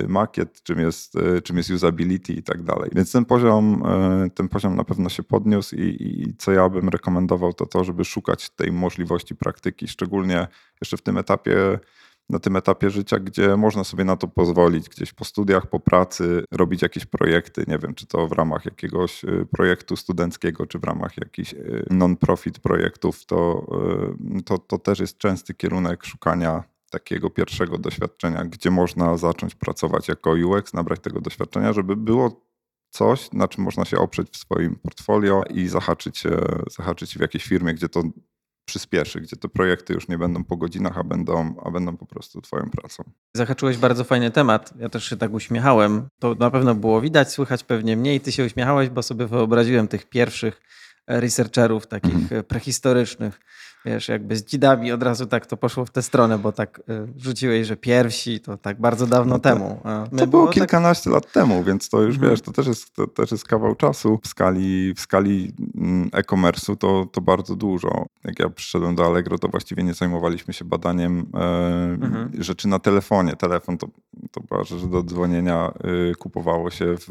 y, makiet, czym jest, y, czym jest usability i tak dalej. Więc ten poziom, e, ten poziom na pewno się podniósł i, i co ja bym rekomendował, to to, żeby szukać tej możliwości praktyki, szczególnie jeszcze w tym etapie na tym etapie życia, gdzie można sobie na to pozwolić, gdzieś po studiach, po pracy, robić jakieś projekty. Nie wiem, czy to w ramach jakiegoś y, projektu studenckiego, czy w ramach jakichś y, non-profit projektów, to, y, to, to też jest częsty kierunek szukania takiego pierwszego doświadczenia, gdzie można zacząć pracować jako UX, nabrać tego doświadczenia, żeby było coś, na czym można się oprzeć w swoim portfolio i zahaczyć, zahaczyć w jakiejś firmie, gdzie to przyspieszy, gdzie te projekty już nie będą po godzinach, a będą, a będą po prostu twoją pracą. Zahaczyłeś bardzo fajny temat. Ja też się tak uśmiechałem. To na pewno było widać, słychać pewnie mniej. Ty się uśmiechałeś, bo sobie wyobraziłem tych pierwszych researcherów takich mhm. prehistorycznych wiesz, jakby z dzidami od razu tak to poszło w tę stronę, bo tak y, wrzuciłeś, że pierwsi to tak bardzo dawno no to, temu. to było, było tak- kilkanaście tak... lat temu, więc to już mhm. wiesz, to też jest, to też jest kawał czasu. W skali, w skali mm, e-commerce'u to, to bardzo dużo. Jak ja przyszedłem do Allegro, to właściwie nie zajmowaliśmy się badaniem e, mhm. rzeczy na telefonie. Telefon to, to była rzecz do dzwonienia, y, kupowało się w,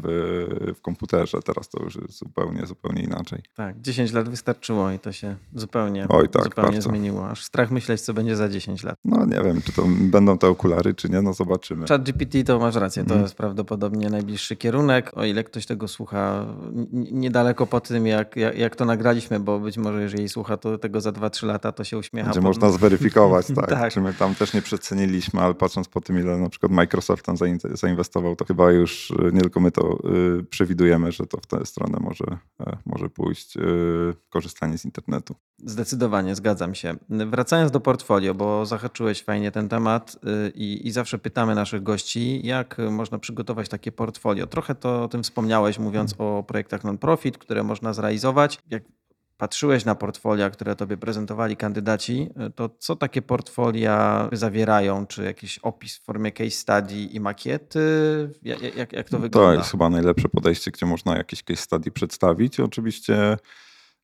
w komputerze. Teraz to już jest zupełnie, zupełnie inaczej. Tak, 10 lat wystarczyło i to się zupełnie, Oj, tak, zupełnie zupełnie bardzo. zmieniło. Aż strach myśleć, co będzie za 10 lat. No nie wiem, czy to będą te okulary, czy nie, no zobaczymy. Chat GPT to masz rację, to hmm. jest prawdopodobnie najbliższy kierunek. O ile ktoś tego słucha niedaleko po tym, jak, jak, jak to nagraliśmy, bo być może jeżeli słucha to tego za 2-3 lata, to się uśmiecha. Będzie można zweryfikować, tak. tak. Czy my tam też nie przeceniliśmy, ale patrząc po tym, ile na przykład Microsoft tam zainwestował, to chyba już y, nie tylko my to y, przewidujemy, że to w tę stronę może, e, może pójść. Y, korzystanie z internetu. Zdecydowanie, zgadzam się. Wracając do portfolio, bo zahaczyłeś fajnie ten temat y, i, i, zawsze pytamy naszych gości, jak można przygotować takie portfolio. Trochę to o tym wspomniałeś, mówiąc o projektach non-profit, które można zrealizować. Jak patrzyłeś na portfolia, które tobie prezentowali kandydaci, to co takie portfolia zawierają? Czy jakiś opis w formie case study i makiety? Jak, jak, jak to wygląda? To jest chyba najlepsze podejście, gdzie można jakieś case study przedstawić. Oczywiście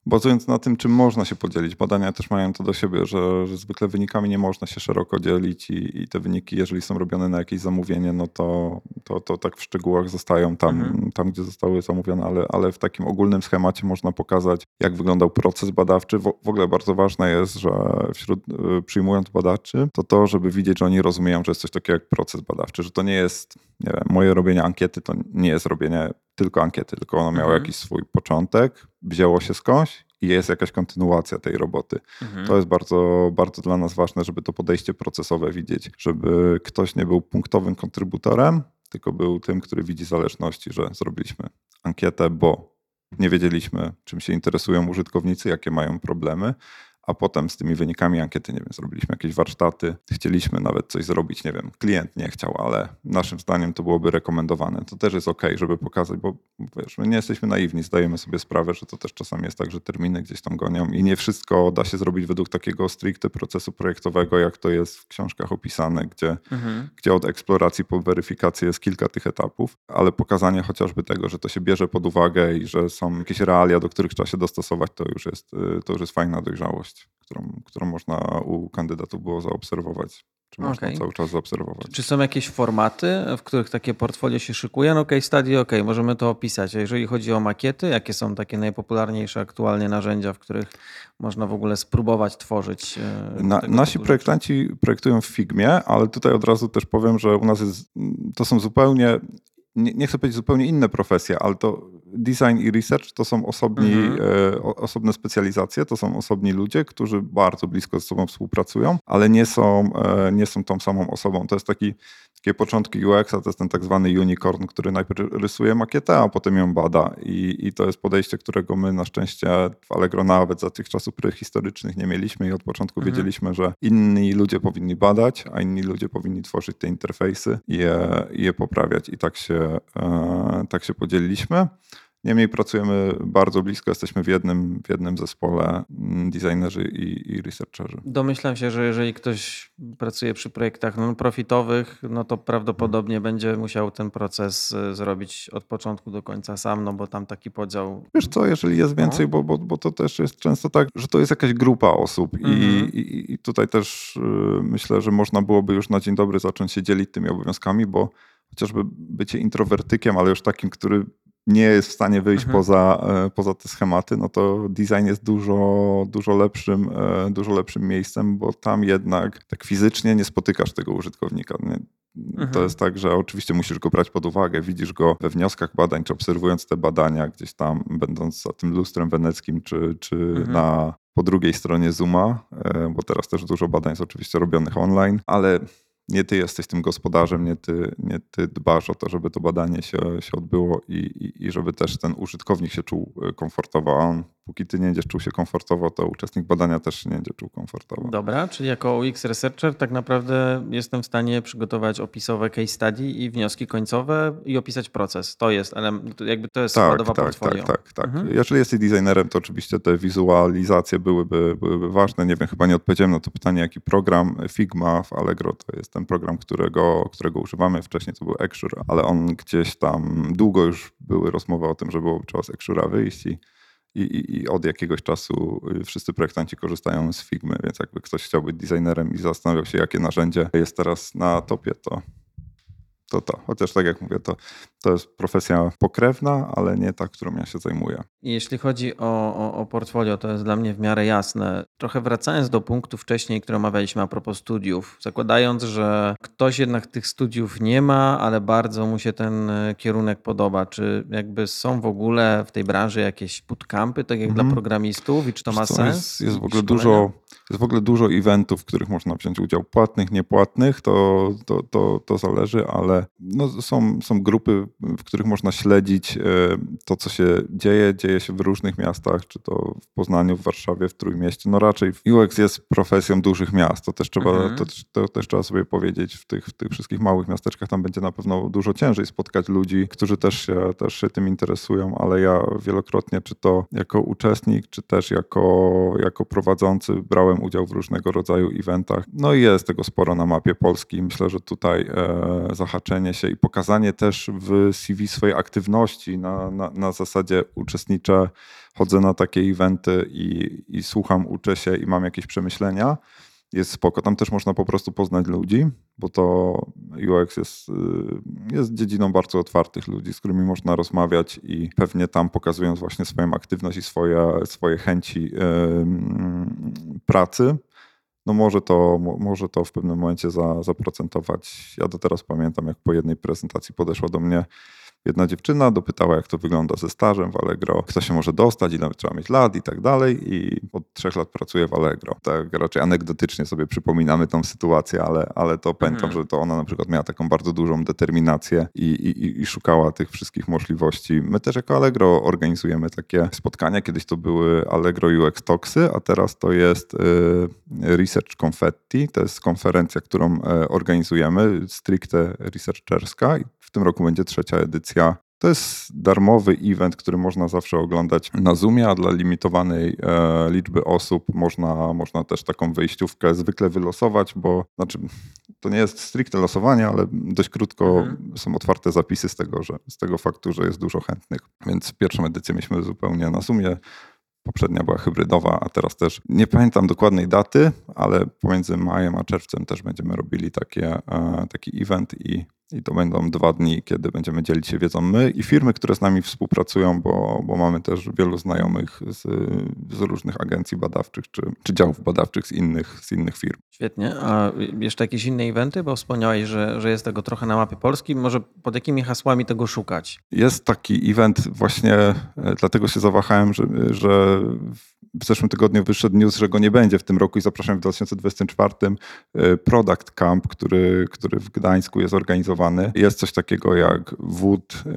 Bazując na tym, czym można się podzielić, badania też mają to do siebie, że, że zwykle wynikami nie można się szeroko dzielić i, i, te wyniki, jeżeli są robione na jakieś zamówienie, no to, to, to tak w szczegółach zostają tam, mhm. tam gdzie zostały zamówione, ale, ale w takim ogólnym schemacie można pokazać, jak wyglądał proces badawczy. W, w ogóle bardzo ważne jest, że wśród y, przyjmując badaczy, to to, żeby widzieć, że oni rozumieją, że jest coś takiego jak proces badawczy, że to nie jest, nie wiem, moje robienie ankiety to nie jest robienie tylko ankiety, tylko ono miało mhm. jakiś swój początek, wzięło się skądś i jest jakaś kontynuacja tej roboty. Mhm. To jest bardzo, bardzo dla nas ważne, żeby to podejście procesowe widzieć, żeby ktoś nie był punktowym kontrybutorem, tylko był tym, który widzi zależności, że zrobiliśmy ankietę, bo nie wiedzieliśmy, czym się interesują użytkownicy, jakie mają problemy, a potem z tymi wynikami ankiety, nie wiem, zrobiliśmy jakieś warsztaty, chcieliśmy nawet coś zrobić, nie wiem, klient nie chciał, ale naszym zdaniem to byłoby rekomendowane. To też jest ok, żeby pokazać, bo wiesz, my nie jesteśmy naiwni, zdajemy sobie sprawę, że to też czasami jest tak, że terminy gdzieś tam gonią i nie wszystko da się zrobić według takiego stricte procesu projektowego, jak to jest w książkach opisane, gdzie, mhm. gdzie od eksploracji po weryfikację jest kilka tych etapów, ale pokazanie chociażby tego, że to się bierze pod uwagę i że są jakieś realia, do których trzeba się dostosować, to już jest, to już jest fajna dojrzałość którą, którą można u kandydatów było zaobserwować. Czy można okay. cały czas zaobserwować. Czy są jakieś formaty, w których takie portfolio się szykuje? No case study, ok, możemy to opisać. A jeżeli chodzi o makiety, jakie są takie najpopularniejsze aktualnie narzędzia, w których można w ogóle spróbować tworzyć? E, Na, nasi projektanci projektują w Figmie, ale tutaj od razu też powiem, że u nas jest, to są zupełnie nie, nie, chcę powiedzieć zupełnie inne profesje, ale to design i research to są osobni, mhm. e, osobne specjalizacje, to są osobni ludzie, którzy bardzo blisko ze sobą współpracują, ale nie są, e, nie są tą samą osobą. To jest taki takie początki UX-a to jest ten tak zwany unicorn, który najpierw rysuje makietę, a potem ją bada. I, I to jest podejście, którego my na szczęście w Allegro nawet za tych czasów prehistorycznych nie mieliśmy i od początku mhm. wiedzieliśmy, że inni ludzie powinni badać, a inni ludzie powinni tworzyć te interfejsy i je, je poprawiać. I tak się, e, tak się podzieliliśmy. Niemniej pracujemy bardzo blisko, jesteśmy w jednym, w jednym zespole mm, designerzy i, i researcherzy. Domyślam się, że jeżeli ktoś pracuje przy projektach non-profitowych, no to prawdopodobnie będzie musiał ten proces y, zrobić od początku do końca sam, no bo tam taki podział. Wiesz co, jeżeli jest więcej, no. bo, bo, bo to też jest często tak, że to jest jakaś grupa osób mhm. i, i, i tutaj też y, myślę, że można byłoby już na dzień dobry zacząć się dzielić tymi obowiązkami, bo chociażby bycie introwertykiem, ale już takim, który nie jest w stanie wyjść mhm. poza, e, poza te schematy, no to design jest dużo, dużo, lepszym, e, dużo lepszym miejscem, bo tam jednak tak fizycznie nie spotykasz tego użytkownika. Nie? Mhm. To jest tak, że oczywiście musisz go brać pod uwagę, widzisz go we wnioskach badań, czy obserwując te badania gdzieś tam, będąc za tym lustrem weneckim, czy, czy mhm. na po drugiej stronie Zooma, e, bo teraz też dużo badań jest oczywiście robionych online, ale nie ty jesteś tym gospodarzem, nie ty, nie ty dbasz o to, żeby to badanie się, się odbyło i, i, i żeby też ten użytkownik się czuł e, komfortowo, a on póki ty nie będziesz czuł się komfortowo, to uczestnik badania też nie będzie czuł komfortowo. Dobra, czyli jako UX Researcher tak naprawdę jestem w stanie przygotować opisowe case study i wnioski końcowe i opisać proces. To jest, ale jakby to jest tak, składowa tak, portfolio. Tak, tak, tak. Mhm. Jeżeli jesteś designerem, to oczywiście te wizualizacje byłyby, byłyby ważne. Nie wiem, chyba nie odpowiedziałem na to pytanie, jaki program Figma w Allegro to jest ten program, którego, którego używamy. Wcześniej to był Exure, ale on gdzieś tam długo już były rozmowy o tym, że byłoby trzeba z Exure'a wyjść i i, i, i, od jakiegoś czasu y, wszyscy projektanci korzystają z Figmy, więc jakby ktoś chciał być designerem i zastanawiał się, jakie narzędzie jest teraz na topie, to to to. Chociaż tak jak mówię, to, to jest profesja pokrewna, ale nie ta, którą ja się zajmuję. Jeśli chodzi o, o, o, portfolio, to jest dla mnie w miarę jasne. Trochę wracając do punktu wcześniej, który omawialiśmy a propos studiów, zakładając, że ktoś jednak tych studiów nie ma, ale bardzo mu się ten e, kierunek podoba, czy jakby są w ogóle w tej branży jakieś bootcampy, tak jak mm. dla mhm. programistów i czy to ma co, sens? Jest, jest w ogóle dużo Jest w ogóle dużo eventów, w których można wziąć udział, płatnych, niepłatnych, to, to, to, to zależy, ale no są, są grupy, w których można śledzić e, to, co się dzieje. Dzieje się w różnych miastach, czy to w Poznaniu, w Warszawie, w Trójmieście. No raczej UX jest profesją dużych miast, to też trzeba, mhm. to, to, też trzeba sobie powiedzieć. W tych, w tych wszystkich małych miasteczkach tam będzie na pewno dużo ciężej spotkać ludzi, którzy też się, też się tym interesują, ale ja wielokrotnie, czy to jako uczestnik, czy też jako, jako prowadzący brałem udział w różnego rodzaju eventach. No i jest tego sporo na mapie Polski. Myślę, że tutaj e, zahaczenie się i pokazanie też w CV swojej aktywności na, na, na zasadzie uczestniczę, chodzę na takie eventy i, i słucham, uczę się i mam jakieś przemyślenia jest spoko. Tam też można po prostu poznać ludzi, bo to UX jest, y, jest dziedziną bardzo otwartych ludzi, z którymi można rozmawiać i pewnie tam pokazując właśnie swoją aktywność i swoje, swoje chęci yy, pracy, no może to, może to w pewnym momencie za, zaprocentować. Ja do teraz pamiętam, jak po jednej prezentacji podeszła do mnie jedna dziewczyna, dopytała, jak to wygląda ze stażem w Allegro, kto się może dostać, ile trzeba mieć lat i tak dalej. I od trzech lat pracuję w Allegro. Tak raczej anegdotycznie sobie przypominamy tą sytuację, ale, ale to pamiętam, mhm. że to ona na przykład miała taką bardzo dużą determinację i, i, i szukała tych wszystkich możliwości. My też jako Allegro organizujemy takie spotkania. Kiedyś to były Allegro UX Talksy, a teraz to jest y, Research Confetti. To jest konferencja, którą y, organizujemy, stricte researcherska. W tym roku będzie trzecia edycja. To jest darmowy event, który można zawsze oglądać na Zoomie, a dla limitowanej e, liczby osób można, można też taką wyjściówkę zwykle wylosować, bo znaczy, to nie jest stricte losowanie, ale dość krótko mhm. są otwarte zapisy z tego, że, z tego faktu, że jest dużo chętnych. Więc pierwszą edycję mieliśmy zupełnie na Zoomie. Poprzednia była hybrydowa, a teraz też nie pamiętam dokładnej daty, ale pomiędzy majem a czerwcem też będziemy robili takie, e, taki event i i to będą dwa dni, kiedy będziemy dzielić się wiedzą my i firmy, które z nami współpracują, bo, bo mamy też wielu znajomych z, z różnych agencji badawczych czy, czy działów badawczych z innych, z innych firm. Świetnie. A jeszcze jakieś inne eventy? Bo wspomniałeś, że, że jest tego trochę na mapie Polski. Może pod jakimi hasłami tego szukać? Jest taki event właśnie, e, dlatego się zawahałem, że, że w zeszłym tygodniu wyszedł news, że go nie będzie w tym roku i zapraszam w 2024 e, Product Camp, który, który w Gdańsku jest organizowany. Jest coś takiego jak WOOD e,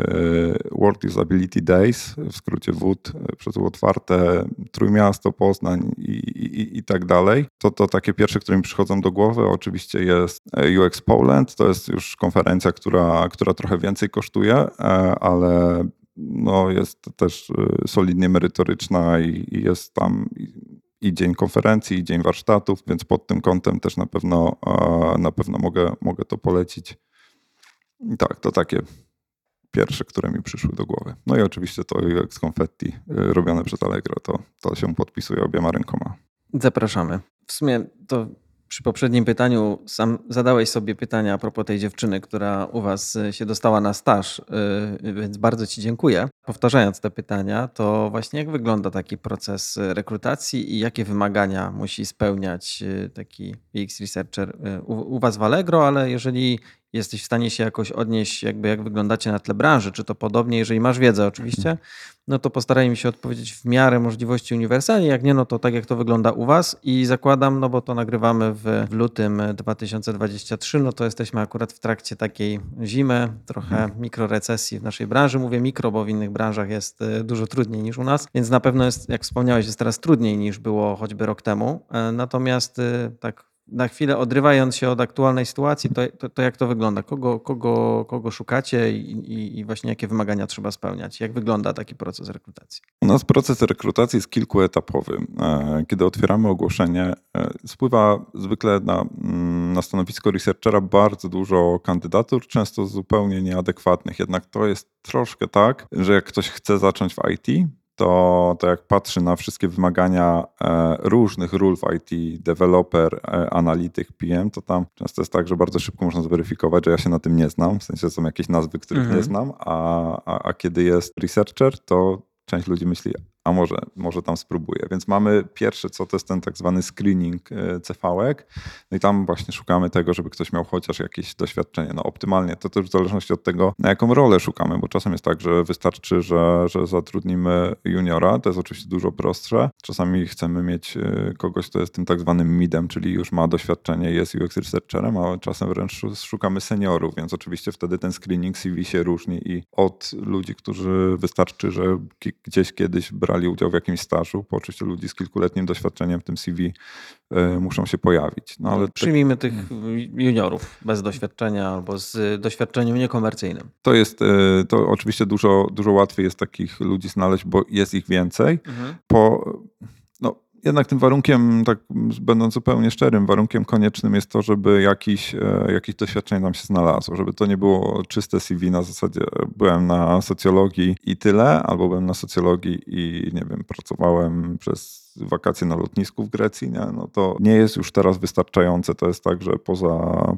World Usability Days, w skrócie WOOD e, przez otwarte, Trójmiasto, Poznań i, i, i tak dalej. To, to takie pierwsze, które mi przychodzą do głowy. Oczywiście jest UX Poland, to jest już konferencja, która, która trochę więcej kosztuje, ale no, jest też solidnie merytoryczna i, i jest tam i dzień konferencji, i dzień warsztatów, więc pod tym kątem też na pewno, na pewno mogę, mogę to polecić. Tak, to takie pierwsze, które mi przyszły do głowy. No i oczywiście to UX Confetti y, robione przez Allegro, to, to się podpisuje obiema rękoma. Zapraszamy. W sumie to przy poprzednim pytaniu sam zadałeś sobie pytania a propos tej dziewczyny, która u Was y, się dostała na staż, y, więc bardzo Ci dziękuję. Powtarzając te pytania, to właśnie jak wygląda taki proces rekrutacji i jakie wymagania musi spełniać taki UX researcher u, u Was w Allegro, ale jeżeli jesteś w stanie się jakoś odnieść, jakby jak wyglądacie na tle branży, czy to podobnie, jeżeli masz wiedzę oczywiście, no to postarajmy się odpowiedzieć w miarę możliwości uniwersalnie. Jak nie, no to tak jak to wygląda u Was i zakładam, no bo to nagrywamy w, w lutym 2023, no to jesteśmy akurat w trakcie takiej zimy, trochę mhm. mikrorecesji w naszej branży. Mówię mikro, bo w innych branżach jest e, dużo trudniej niż u nas, więc na pewno jest, jak wspomniałeś, jest teraz trudniej niż było choćby rok temu. E, natomiast e, tak na chwilę odrywając się od aktualnej sytuacji, to, to, to, jak to wygląda? Kogo, kogo, kogo szukacie i, i, właśnie jakie wymagania trzeba spełniać? Jak wygląda taki proces rekrutacji? U nas proces rekrutacji jest kilkuetapowy. E, kiedy otwieramy ogłoszenie, e, spływa zwykle na, mm, na stanowisko researchera bardzo dużo kandydatur, często zupełnie nieadekwatnych. Jednak to jest troszkę tak, że jak ktoś chce zacząć w IT, to, to jak patrzy na wszystkie wymagania e, różnych ról w IT, developer, e, analityk, PM, to tam często jest tak, że bardzo szybko można zweryfikować, że ja się na tym nie znam, w sensie są jakieś nazwy, których mhm. nie znam, a, a, a kiedy jest researcher, to część ludzi myśli, a może, może tam spróbuję. Więc mamy pierwsze, co to jest ten tak zwany screening CV-ek. No i tam właśnie szukamy tego, żeby ktoś miał chociaż jakieś doświadczenie. No optymalnie to też w zależności od tego, na jaką rolę szukamy, bo czasem jest tak, że wystarczy, że, że zatrudnimy juniora, to jest oczywiście dużo prostsze. Czasami chcemy mieć kogoś, kto jest tym tak zwanym midem, czyli już ma doświadczenie, jest UX researcherem, a czasem wręcz szukamy seniorów, więc oczywiście wtedy ten screening CV się różni i od ludzi, którzy wystarczy, że gdzieś kiedyś brali udział w jakimś stażu, po oczywiście ludzi z kilkuletnim doświadczeniem w tym CV e, muszą się pojawić. No, ale Przyjmijmy tych juniorów bez doświadczenia albo z doświadczeniem niekomercyjnym. To jest, e, to oczywiście dużo, dużo łatwiej jest takich ludzi znaleźć, bo jest ich więcej. Mhm. Po jednak tym warunkiem, tak będąc zupełnie szczerym, warunkiem koniecznym jest to, żeby jakiś, e, jakieś doświadczenie nam się znalazło, żeby to nie było czyste CV na zasadzie byłem na socjologii i tyle, albo byłem na socjologii i nie wiem, pracowałem przez wakacje na lotnisku w Grecji, nie? no to nie jest już teraz wystarczające. To jest tak, że poza,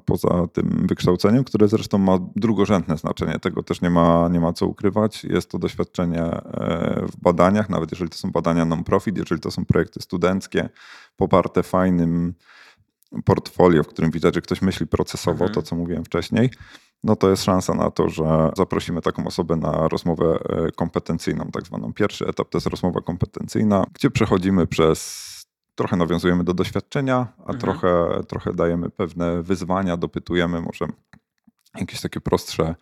poza tym wykształceniem, które zresztą ma drugorzędne znaczenie, tego też nie ma, nie ma co ukrywać, jest to doświadczenie e, w badaniach, nawet jeżeli to są badania non-profit, jeżeli to są projekty studenckie, poparte fajnym portfolio, w którym widać, że ktoś myśli procesowo, mhm. to co mówiłem wcześniej, no to jest szansa na to, że zaprosimy taką osobę na rozmowę e, kompetencyjną, tak zwaną. Pierwszy etap to jest rozmowa kompetencyjna, gdzie przechodzimy przez trochę nawiązujemy do doświadczenia, a mhm. trochę, trochę dajemy pewne wyzwania, dopytujemy może jakieś takie prostsze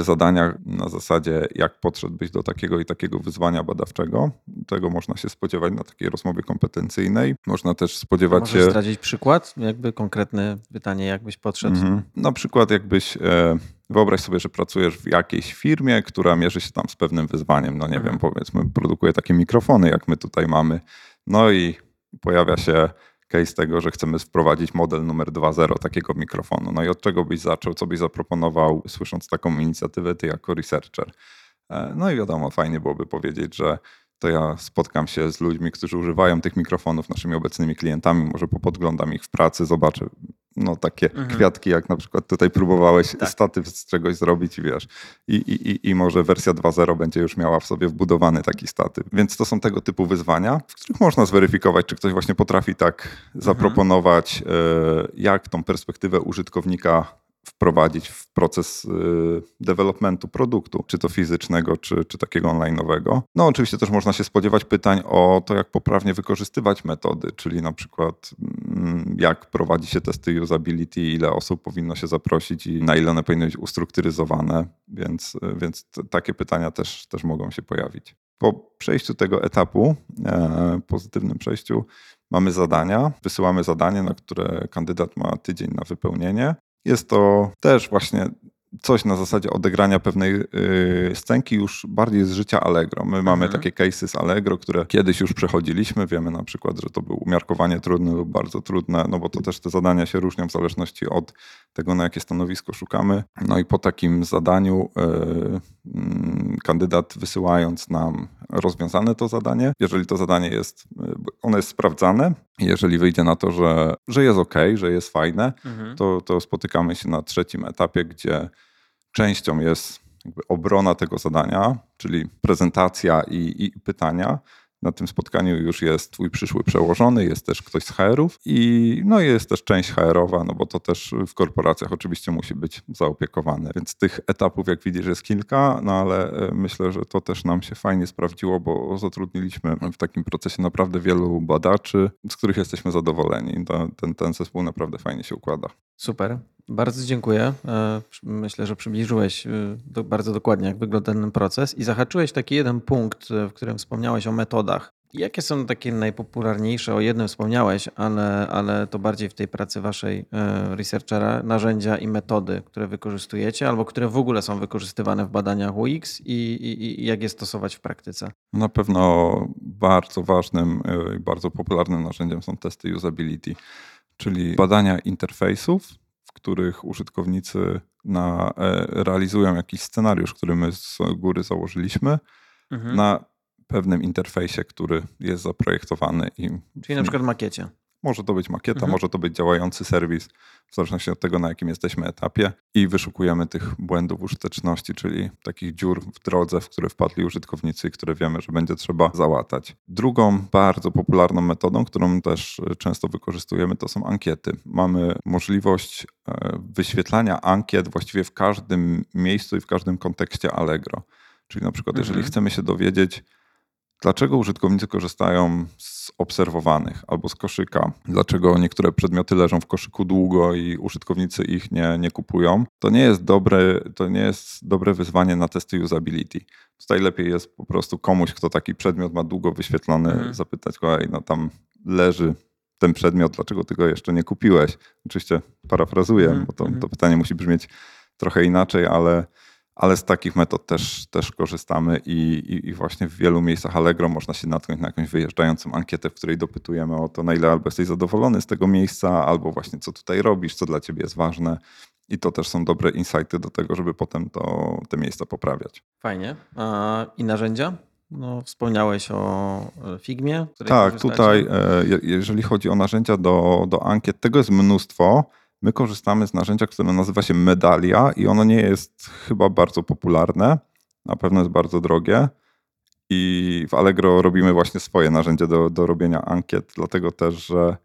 zadania na zasadzie, jak podszedłbyś do takiego i takiego wyzwania badawczego. Tego można się spodziewać na takiej rozmowie kompetencyjnej. Można też spodziewać Możesz się. zdradzić przykład? Jakby konkretne pytanie, jakbyś podszedł? Mhm. Na przykład, jakbyś. E, wyobraź sobie, że pracujesz w jakiejś firmie, która mierzy się tam z pewnym wyzwaniem. No nie mhm. wiem, powiedzmy, produkuje takie mikrofony, jak my tutaj mamy. No i pojawia się case tego, że chcemy wprowadzić model numer 2.0 takiego mikrofonu. No i od czego byś zaczął, co byś zaproponował, słysząc taką inicjatywę ty jako researcher? E, no i wiadomo, fajnie byłoby powiedzieć, że to ja spotkam się z ludźmi, którzy używają tych mikrofonów, naszymi obecnymi klientami, może popodglądam ich w pracy, zobaczę no, takie mhm. kwiatki, jak na przykład tutaj próbowałeś tak. statyw z czegoś zrobić, wiesz. I, i, I może wersja 2.0 będzie już miała w sobie wbudowany taki statyw. Więc to są tego typu wyzwania, w których można zweryfikować, czy ktoś właśnie potrafi tak mhm. zaproponować, mhm. jak tą perspektywę użytkownika wprowadzić w proces y, developmentu produktu, czy to fizycznego, czy, czy takiego online'owego. No oczywiście też można się spodziewać pytań o to, jak poprawnie wykorzystywać metody, czyli na przykład mm, jak prowadzi się testy usability, ile osób powinno się zaprosić i na ile one powinny być ustrukturyzowane, więc, więc takie pytania też, też mogą się pojawić. Po przejściu tego etapu, e, pozytywnym przejściu, mamy zadania. Wysyłamy zadanie, na które kandydat ma tydzień na wypełnienie. Jest to też właśnie coś na zasadzie odegrania pewnej yy, scenki już bardziej z życia Allegro. My mamy mhm. takie cases z Allegro, które kiedyś już przechodziliśmy. Wiemy na przykład, że to było umiarkowanie trudne lub bardzo trudne, no bo to też te zadania się różnią w zależności od tego, na jakie stanowisko szukamy. No i po takim zadaniu yy, yy, kandydat wysyłając nam rozwiązane to zadanie, jeżeli to zadanie jest, yy, ono jest sprawdzane, jeżeli wyjdzie na to, że, że jest ok, że jest fajne, mhm. to, to spotykamy się na trzecim etapie, gdzie częścią jest obrona tego zadania, czyli prezentacja i, i pytania, na tym spotkaniu już jest twój przyszły przełożony, jest też ktoś z HR-ów i no jest też część HR-owa, no bo to też w korporacjach oczywiście musi być zaopiekowane. Więc tych etapów, jak widzisz, jest kilka, no ale e, myślę, że to też nam się fajnie sprawdziło, bo zatrudniliśmy w takim procesie naprawdę wielu badaczy, z których jesteśmy zadowoleni. Ten, ten zespół naprawdę fajnie się układa. Super. Bardzo dziękuję. E, myślę, że przybliżyłeś e, bardzo dokładnie, jak wygląda ten proces i zahaczyłeś taki jeden punkt, e, w którym wspomniałeś o metodach. Jakie są takie najpopularniejsze? O jednym wspomniałeś, ale, ale to bardziej w tej pracy waszej researchera, narzędzia i metody, które wykorzystujecie, albo które w ogóle są wykorzystywane w badaniach UX i, i, i jak je stosować w praktyce? Na pewno bardzo ważnym i bardzo popularnym narzędziem są testy usability, czyli badania interfejsów których użytkownicy na, e, realizują jakiś scenariusz, który my z góry założyliśmy, mhm. na pewnym interfejsie, który jest zaprojektowany. I Czyli na przykład makiecie. Może to być makieta, Mhm. może to być działający serwis, w zależności od tego, na jakim jesteśmy etapie. I wyszukujemy tych błędów użyteczności, czyli takich dziur w drodze, w które wpadli użytkownicy, i które wiemy, że będzie trzeba załatać. Drugą bardzo popularną metodą, którą też e, często wykorzystujemy, to są ankiety. Mamy możliwość e, wyświetlania ankiet właściwie w każdym miejscu i w każdym kontekście Allegro. Czyli na przykład, jeżeli Mhm. chcemy się dowiedzieć, dlaczego użytkownicy korzystają z obserwowanych albo z koszyka, dlaczego niektóre przedmioty leżą w koszyku długo i użytkownicy ich nie, nie kupują, to nie jest dobre, to nie jest dobre wyzwanie na testy usability. Tutaj lepiej jest po prostu komuś, kto taki przedmiot ma długo wyświetlony, Mhm. zapytać go, no tam leży ten przedmiot, dlaczego ty go jeszcze nie kupiłeś? Oczywiście parafrazuję, Mhm, bo to, mhm. to pytanie musi brzmieć trochę inaczej, ale, ale z takich metod też, też korzystamy i, i, i właśnie w wielu miejscach Allegro można się natknąć na jakąś wyjeżdżającą ankietę, w której dopytujemy o to, na ile albo jesteś zadowolony z tego miejsca, albo właśnie co tutaj robisz, co dla ciebie jest ważne. I to też są dobre insighty do tego, żeby potem to, te miejsca poprawiać. Fajnie. A, I narzędzia? No, wspomniałeś o e, Figmie. Tak, tutaj e, je- jeżeli chodzi o narzędzia do, do ankiet, tego jest mnóstwo. My korzystamy z narzędzia, które nazywa się Medalia i ono nie jest chyba bardzo popularne. Na pewno jest bardzo drogie. I w Allegro robimy właśnie swoje narzędzie do, do robienia ankiet, dlatego też, że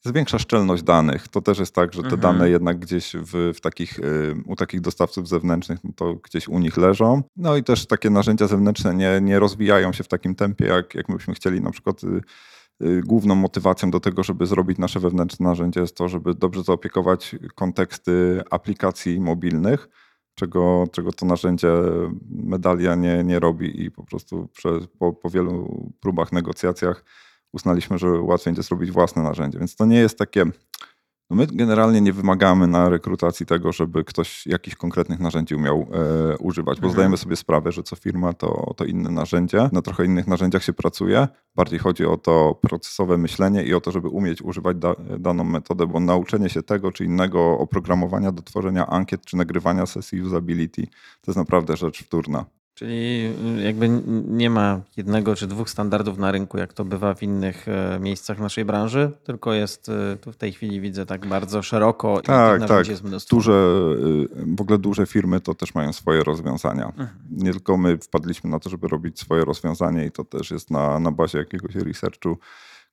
zwiększa szczelność danych. To też jest tak, że te Mhm. dane jednak gdzieś w, w takich, y, u takich dostawców zewnętrznych, no to gdzieś u nich leżą. No i też takie narzędzia zewnętrzne nie, nie rozwijają się w takim tempie, jak, jak my byśmy chcieli. Na przykład y, główną motywacją do tego, żeby zrobić nasze wewnętrzne narzędzie jest to, żeby dobrze zaopiekować konteksty aplikacji mobilnych, czego, czego to narzędzie Medalia nie, nie robi i po prostu przez, po, po wielu próbach, negocjacjach uznaliśmy, że łatwiej będzie zrobić własne narzędzie. Więc to nie jest takie. No my generalnie nie wymagamy na rekrutacji tego, żeby ktoś jakichś konkretnych narzędzi umiał e, używać, bo Mhm. zdajemy sobie sprawę, że co firma to, to inne narzędzie. Na trochę innych narzędziach się pracuje. Bardziej chodzi o to procesowe myślenie i o to, żeby umieć używać da, daną metodę, bo nauczenie się tego czy innego oprogramowania do tworzenia ankiet czy nagrywania sesji usability to jest naprawdę rzecz wtórna. Czyli y, jakby nie ma jednego czy dwóch standardów na rynku, jak to bywa w innych e, miejscach naszej branży, tylko jest y, tu w tej chwili widzę tak bardzo szeroko i Tak, narzędzi tak. jest mnóstwo. Duże, y, w ogóle duże firmy to też mają swoje rozwiązania. Mhm. Nie tylko my wpadliśmy na to, żeby robić swoje rozwiązanie i to też jest na, na bazie jakiegoś researchu,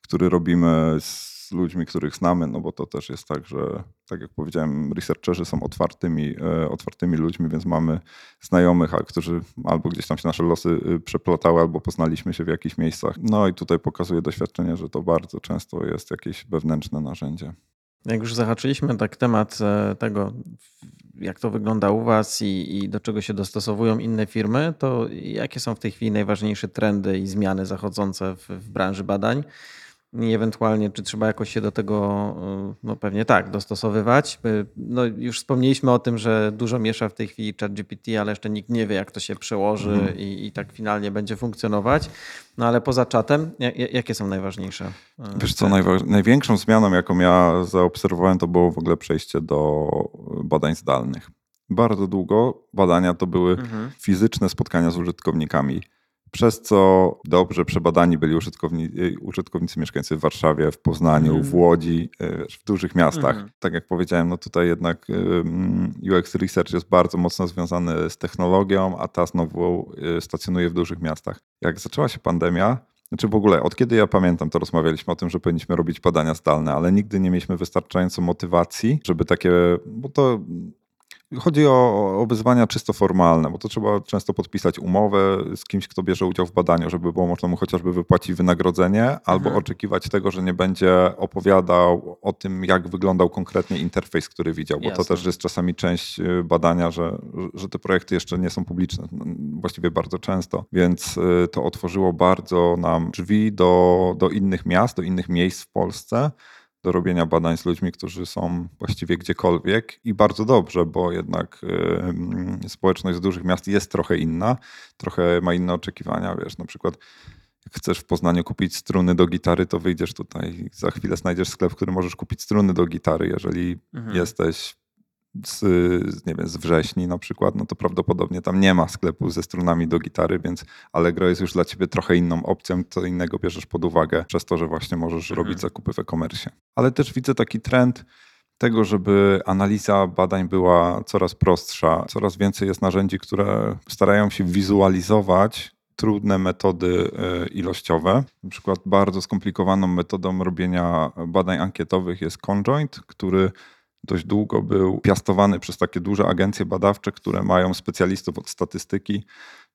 który robimy z ludźmi, których znamy, no bo to też jest tak, że tak jak powiedziałem, researcherzy są otwartymi, e, otwartymi ludźmi, więc mamy znajomych, a którzy albo gdzieś tam się nasze losy y, przeplatały, albo poznaliśmy się w jakichś miejscach. No i tutaj pokazuje doświadczenie, że to bardzo często jest jakieś wewnętrzne narzędzie. Jak już zahaczyliśmy tak temat e, tego, jak to wygląda u Was i, i do czego się dostosowują inne firmy, to jakie są w tej chwili najważniejsze trendy i zmiany zachodzące w, w branży badań? I ewentualnie, czy trzeba jakoś się do tego, y, no pewnie tak, dostosowywać? Y, No już wspomnieliśmy o tym, że dużo miesza w tej chwili ChatGPT, ale jeszcze nikt nie wie, jak to się przełoży Mhm. i, i tak finalnie będzie funkcjonować. No ale poza czatem, ja- ja- jakie są najważniejsze? y, Wiesz co, najwa- największą zmianą, jaką ja zaobserwowałem, to było w ogóle przejście do badań zdalnych. Bardzo długo badania to były Mhm. fizyczne spotkania z użytkownikami, przez co dobrze przebadani byli użytkowni, y, użytkownicy mieszkający w Warszawie, w Poznaniu, Mhm. w Łodzi, y, w dużych miastach. Mhm. Tak jak powiedziałem, no tutaj jednak ym, UX Research jest bardzo mocno związany z technologią, a ta znowu y, stacjonuje w dużych miastach. Jak zaczęła się pandemia, znaczy w ogóle, od kiedy ja pamiętam, to rozmawialiśmy o tym, że powinniśmy robić badania zdalne, ale nigdy nie mieliśmy wystarczająco motywacji, żeby takie, bo to chodzi o, o wyzwania czysto formalne, bo to trzeba często podpisać umowę z kimś, kto bierze udział w badaniu, żeby było można mu chociażby wypłacić wynagrodzenie, albo Mhm. oczekiwać tego, że nie będzie opowiadał o tym, jak wyglądał konkretnie interfejs, który widział, bo to Jasne. też jest czasami część y, badania, że, że te projekty jeszcze nie są publiczne, właściwie bardzo często, więc y, to otworzyło bardzo nam drzwi do, do innych miast, do innych miejsc w Polsce, do robienia badań z ludźmi, którzy są właściwie gdziekolwiek i bardzo dobrze, bo jednak społeczność z dużych miast jest trochę inna, trochę ma inne oczekiwania, wiesz, na przykład jak chcesz w Poznaniu kupić struny do gitary, to wyjdziesz tutaj i za chwilę znajdziesz sklep, w którym możesz kupić struny do gitary, jeżeli Mhm. jesteś z, nie wiem, z wrześni na przykład, no to prawdopodobnie tam nie ma sklepu ze strunami do gitary, więc Allegro jest już dla ciebie trochę inną opcją, co innego bierzesz pod uwagę przez to, że właśnie możesz mhm. robić zakupy w e-commerce. Ale też widzę taki trend tego, żeby analiza badań była coraz prostsza. Coraz więcej jest narzędzi, które starają się wizualizować trudne metody e, ilościowe. Na przykład bardzo skomplikowaną metodą robienia badań ankietowych jest Conjoint, który dość długo był piastowany przez takie duże agencje badawcze, które mają specjalistów od statystyki.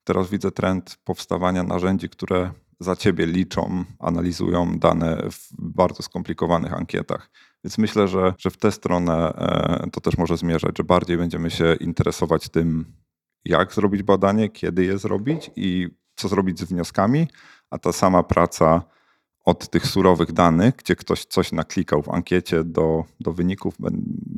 Teraz widzę trend powstawania narzędzi, które za ciebie liczą, analizują dane w bardzo skomplikowanych ankietach. Więc myślę, że, że w tę stronę e, to też może zmierzać, że bardziej będziemy się interesować tym, jak zrobić badanie, kiedy je zrobić i co zrobić z wnioskami, a ta sama praca od tych surowych danych, gdzie ktoś coś naklikał w ankiecie do, do wyników,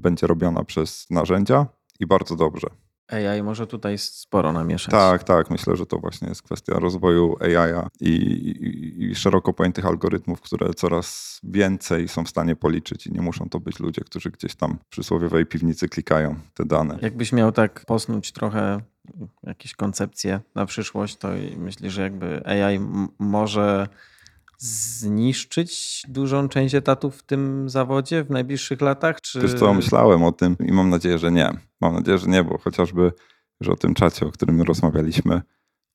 będzie robiona przez narzędzia i bardzo dobrze. AI może tutaj sporo namieszać. Tak, tak. Myślę, że to właśnie jest kwestia rozwoju AI i, i, i, szeroko pojętych algorytmów, które coraz więcej są w stanie policzyć i nie muszą to być ludzie, którzy gdzieś tam w przysłowiowej piwnicy klikają te dane. Jakbyś miał tak posnuć trochę jakieś koncepcje na przyszłość, to myślę, że jakby AI może zniszczyć dużą część etatów w tym zawodzie w najbliższych latach? Czy... Wiesz co, myślałem o tym i mam nadzieję, że nie. Mam nadzieję, że nie, bo chociażby, że o tym czacie, o którym rozmawialiśmy,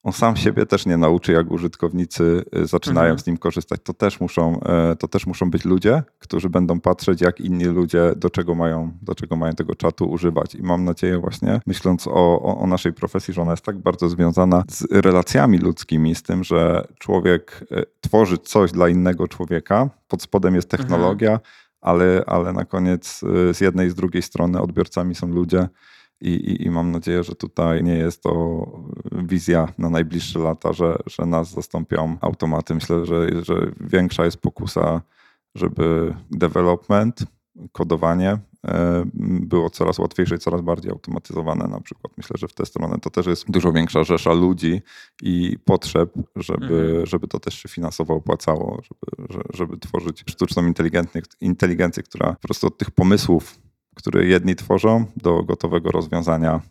on sam siebie też nie nauczy, jak użytkownicy y, zaczynają mhm. z nim korzystać. To też, muszą, e, to też muszą być ludzie, którzy będą patrzeć, jak inni ludzie, do czego mają, do czego mają tego czatu używać. I mam nadzieję właśnie, myśląc o, o, o naszej profesji, że ona jest tak bardzo związana z relacjami ludzkimi, z tym, że człowiek e, tworzy coś dla innego człowieka, pod spodem jest technologia, mhm. ale, ale na koniec e, z jednej i z drugiej strony odbiorcami są ludzie, i, i, I, mam nadzieję, że tutaj nie jest to wizja na najbliższe lata, że, że nas zastąpią automaty. Myślę, że, że większa jest pokusa, żeby development, kodowanie było coraz łatwiejsze i coraz bardziej automatyzowane. Na przykład myślę, że w tę stronę to też jest dużo większa rzesza ludzi i potrzeb, żeby, mhm. żeby to też się finansowo opłacało, żeby, żeby tworzyć sztuczną inteligencję, która po prostu od tych pomysłów które jedni tworzą, do gotowego rozwiązania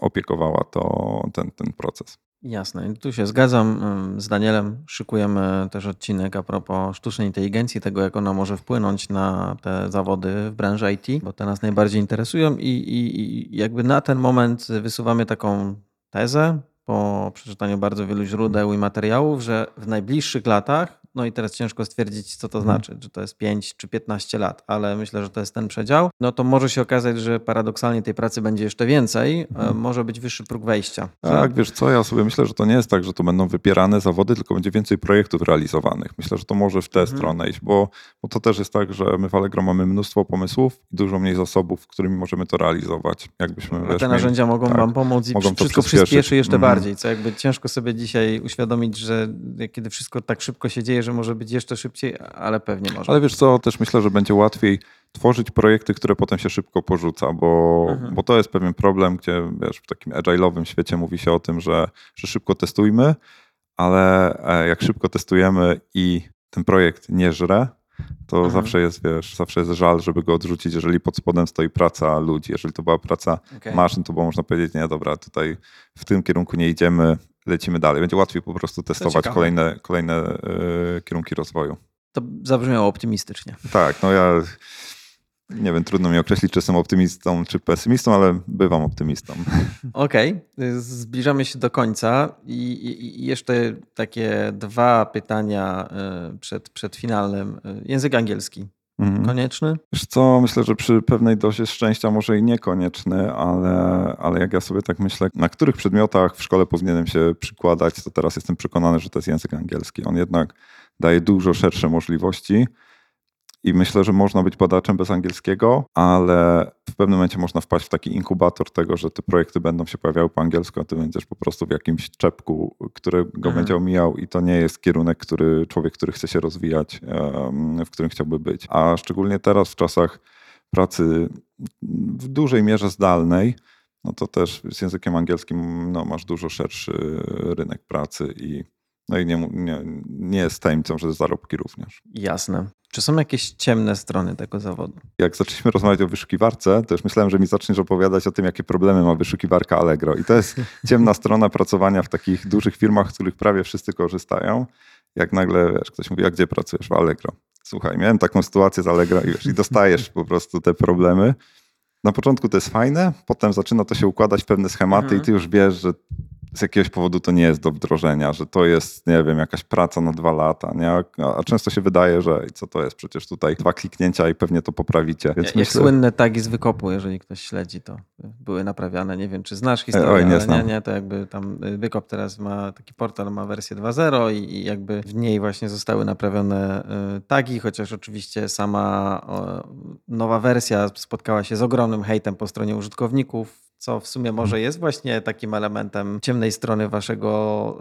opiekowała to, ten, ten proces. Jasne, tu się zgadzam. Z Danielem szykujemy też odcinek a propos sztucznej inteligencji, tego jak ona może wpłynąć na te zawody w branży IT, bo te nas najbardziej interesują i, i, i jakby na ten moment wysuwamy taką tezę po przeczytaniu bardzo wielu źródeł i materiałów, że w najbliższych latach no i teraz ciężko stwierdzić, co to mhm. znaczy, czy to jest 5 czy 15 lat, ale myślę, że to jest ten przedział. No to może się okazać, że paradoksalnie tej pracy będzie jeszcze więcej, e, mhm. może być wyższy próg wejścia. Tak, że... wiesz co, ja sobie myślę, że to nie jest tak, że to będą wypierane zawody, tylko będzie więcej projektów realizowanych. Myślę, że to może w tę mhm. stronę iść, bo, bo to też jest tak, że my w Allegro mamy mnóstwo pomysłów i dużo mniej zasobów, którymi możemy to realizować. Jakbyśmy, A te narzędzia mogą tak, wam pomóc i mogą wszystko przyspieszy jeszcze mhm. bardziej, co jakby ciężko sobie dzisiaj uświadomić, że kiedy wszystko tak szybko się dzieje, że może być jeszcze szybciej, ale pewnie może. Ale wiesz co, też myślę, że będzie łatwiej tworzyć projekty, które potem się szybko porzuca, bo, mhm. bo to jest pewien problem, gdzie wiesz, w takim agile'owym świecie mówi się o tym, że, że szybko testujmy, ale e, jak szybko testujemy i ten projekt nie żre, to mhm. zawsze jest, wiesz, zawsze jest żal, żeby go odrzucić, jeżeli pod spodem stoi praca ludzi. Jeżeli to była praca okay. maszyn, to było można powiedzieć, nie, dobra, tutaj w tym kierunku nie idziemy, lecimy dalej. Będzie łatwiej po prostu testować kolejne, kolejne yy, kierunki rozwoju. To zabrzmiało optymistycznie. Tak, no ja nie wiem, trudno mi określić, czy jestem optymistą, czy pesymistą, ale bywam optymistą. Okej, okay. zbliżamy się do końca i, jeszcze takie dwa pytania y, przed, przed finalnym. Y, język angielski. Mhm. Konieczny? Wiesz co, myślę, że przy pewnej dozie szczęścia może i niekonieczny, ale, ale jak ja sobie tak myślę, na których przedmiotach w szkole powinienem się przykładać, to teraz jestem przekonany, że to jest język angielski. On jednak daje dużo szersze możliwości i myślę, że można być badaczem bez angielskiego, ale w pewnym momencie można wpaść w taki inkubator tego, że te projekty będą się pojawiały po angielsku, a ty będziesz po prostu w jakimś czepku, który go mhm. będzie omijał i to nie jest kierunek, który człowiek, który chce się rozwijać, w którym chciałby być. A szczególnie teraz w czasach pracy w dużej mierze zdalnej, no to też z językiem angielskim no, masz dużo szerszy rynek pracy i No i nie, nie, nie jest tajemnicą, że zarobki również. Jasne. Czy są jakieś ciemne strony tego zawodu? Jak zaczęliśmy rozmawiać o wyszukiwarce, to już myślałem, że mi zaczniesz opowiadać o tym, jakie problemy ma wyszukiwarka Allegro. I to jest ciemna strona pracowania w takich dużych firmach, z których prawie wszyscy korzystają. Jak nagle wiesz, ktoś mówi, a gdzie pracujesz w Allegro? Słuchaj, miałem taką sytuację z Allegro i, wiesz, i dostajesz po prostu te problemy. Na początku to jest fajne, potem zaczyna to się układać w pewne schematy Mhm. i ty już wiesz, że z jakiegoś powodu to nie jest do wdrożenia, że to jest, nie wiem, jakaś praca na dwa lata, nie? A, często się wydaje, że co to jest, przecież tutaj dwa kliknięcia i pewnie to poprawicie. Więc Jak myślę, słynne tagi z wykopu, jeżeli ktoś śledzi, to były naprawiane. Nie wiem, czy znasz historię, Oj, nie ale nie, nie, to jakby tam y, wykop teraz ma taki portal, ma wersję 2.0 i, i jakby w niej właśnie zostały naprawione y, tagi, chociaż oczywiście sama nowa wersja spotkała się z ogromnym hejtem po stronie użytkowników, co w sumie może jest właśnie takim elementem ciemnej strony waszego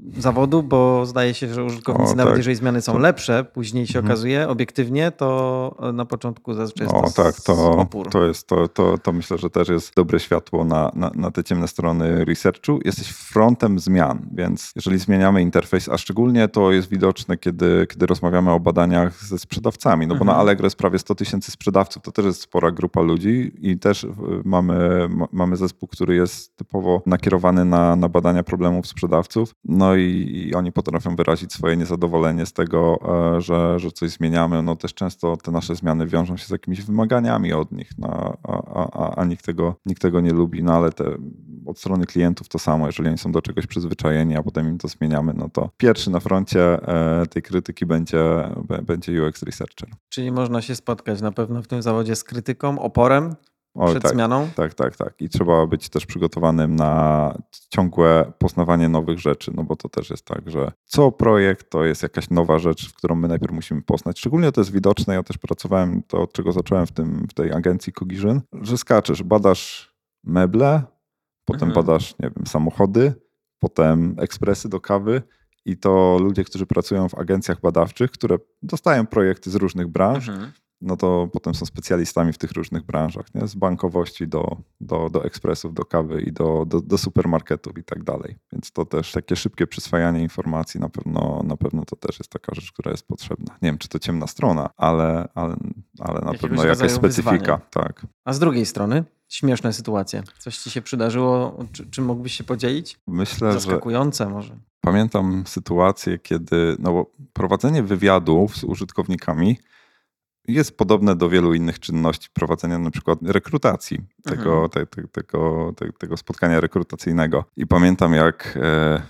y, zawodu, bo zdaje się, że użytkownicy, O, nawet tak. jeżeli zmiany są To- lepsze, później się Mhm. okazuje obiektywnie, to y, na początku zazwyczaj jest O to tak, to, opór. to jest to, to, to myślę, że też jest dobre światło na, na, na te ciemne strony researchu. Jesteś frontem zmian, więc jeżeli zmieniamy interfejs, a szczególnie to jest widoczne, kiedy, kiedy rozmawiamy o badaniach ze sprzedawcami, no bo na Mhm. Allegro jest prawie 100 tysięcy sprzedawców, to też jest spora grupa ludzi i też y, mamy, ma- mamy zespół, który jest typowo nakierowany na, na badania problemów sprzedawców, no i, i oni potrafią wyrazić swoje niezadowolenie z tego, e, że, że coś zmieniamy. No też często te nasze zmiany wiążą się z jakimiś wymaganiami od nich, no, a, a, a, nikt, tego, nikt tego nie lubi, no ale te, od strony klientów to samo, jeżeli oni są do czegoś przyzwyczajeni, a potem im to zmieniamy, no to pierwszy na froncie e, tej krytyki będzie, będzie UX Researcher. Czyli można się spotkać na pewno w tym zawodzie z krytyką, oporem O, przed tak. zmianą. Tak, tak, tak. I trzeba być też przygotowanym na ciągłe poznawanie nowych rzeczy, no bo to też jest tak, że co projekt to jest jakaś nowa rzecz, w którą my najpierw musimy poznać. Szczególnie to jest widoczne, ja też pracowałem, to od czego zacząłem w, tym, w tej agencji Cogision, że skaczesz, badasz meble, potem Mhm. badasz, nie wiem, samochody, potem ekspresy do kawy i to ludzie, którzy pracują w agencjach badawczych, które dostają projekty z różnych branż, Mhm. No to potem są specjalistami w tych różnych branżach, nie? z bankowości do, do, do ekspresów, do kawy i do, do, do supermarketów i tak dalej. Więc to też takie szybkie przyswajanie informacji na pewno, na pewno to też jest taka rzecz, która jest potrzebna. Nie wiem, czy to ciemna strona, ale, ale, ale na Jakiegoś pewno jakaś specyfika. Tak. A z drugiej strony śmieszne sytuacje. Coś ci się przydarzyło, czy, czy mógłbyś się podzielić? Myślę, że Zaskakujące może. pamiętam sytuację, kiedy no prowadzenie wywiadów z użytkownikami jest podobne do wielu innych czynności prowadzenia na przykład rekrutacji, tego, te, te, tego, te, tego spotkania rekrutacyjnego. I pamiętam jak e,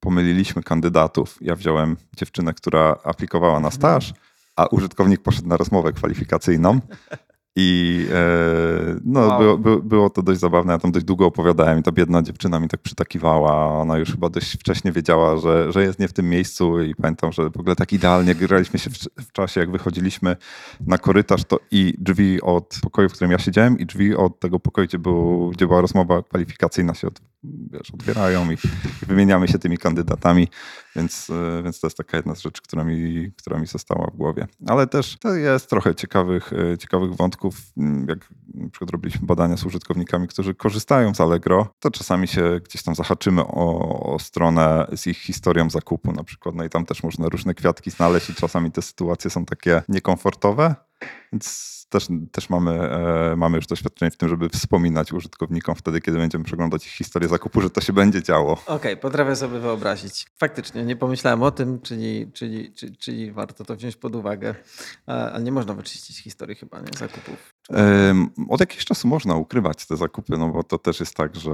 pomyliliśmy kandydatów. Ja wziąłem dziewczynę, która aplikowała na staż, a użytkownik poszedł na rozmowę kwalifikacyjną. I e, no, Wow. było, było, było to dość zabawne. Ja tam dość długo opowiadałem i ta biedna dziewczyna mi tak przytakiwała. Ona już chyba dość wcześnie wiedziała, że, że jest nie w tym miejscu i pamiętam, że w ogóle tak idealnie graliśmy się w, w czasie, jak wychodziliśmy na korytarz, to i drzwi od pokoju, w którym ja siedziałem i drzwi od tego pokoju, gdzie, był, gdzie była rozmowa kwalifikacyjna się wiesz, otwierają i, i wymieniamy się tymi kandydatami, więc, e, więc to jest taka jedna z rzeczy, która mi, która mi została w głowie. Ale też to jest trochę ciekawych, e, ciekawych wątków, jak robiliśmy badania z użytkownikami, którzy korzystają z Allegro, to czasami się gdzieś tam zahaczymy o, o stronę z ich historią zakupu na przykład, no i tam też można różne kwiatki znaleźć i czasami te sytuacje są takie niekomfortowe, więc też, też mamy, e, mamy już doświadczenie w tym, żeby wspominać użytkownikom wtedy, kiedy będziemy przeglądać ich historię zakupu, że to się będzie działo. Okej, potrafię sobie wyobrazić. Faktycznie, nie pomyślałem o tym, czyli, czyli, czyli, czyli warto to wziąć pod uwagę. A, a nie można wyczyścić historii chyba, nie? Zakupów. Em, Od jakiegoś czasu można ukrywać te zakupy, no bo to też jest tak, że,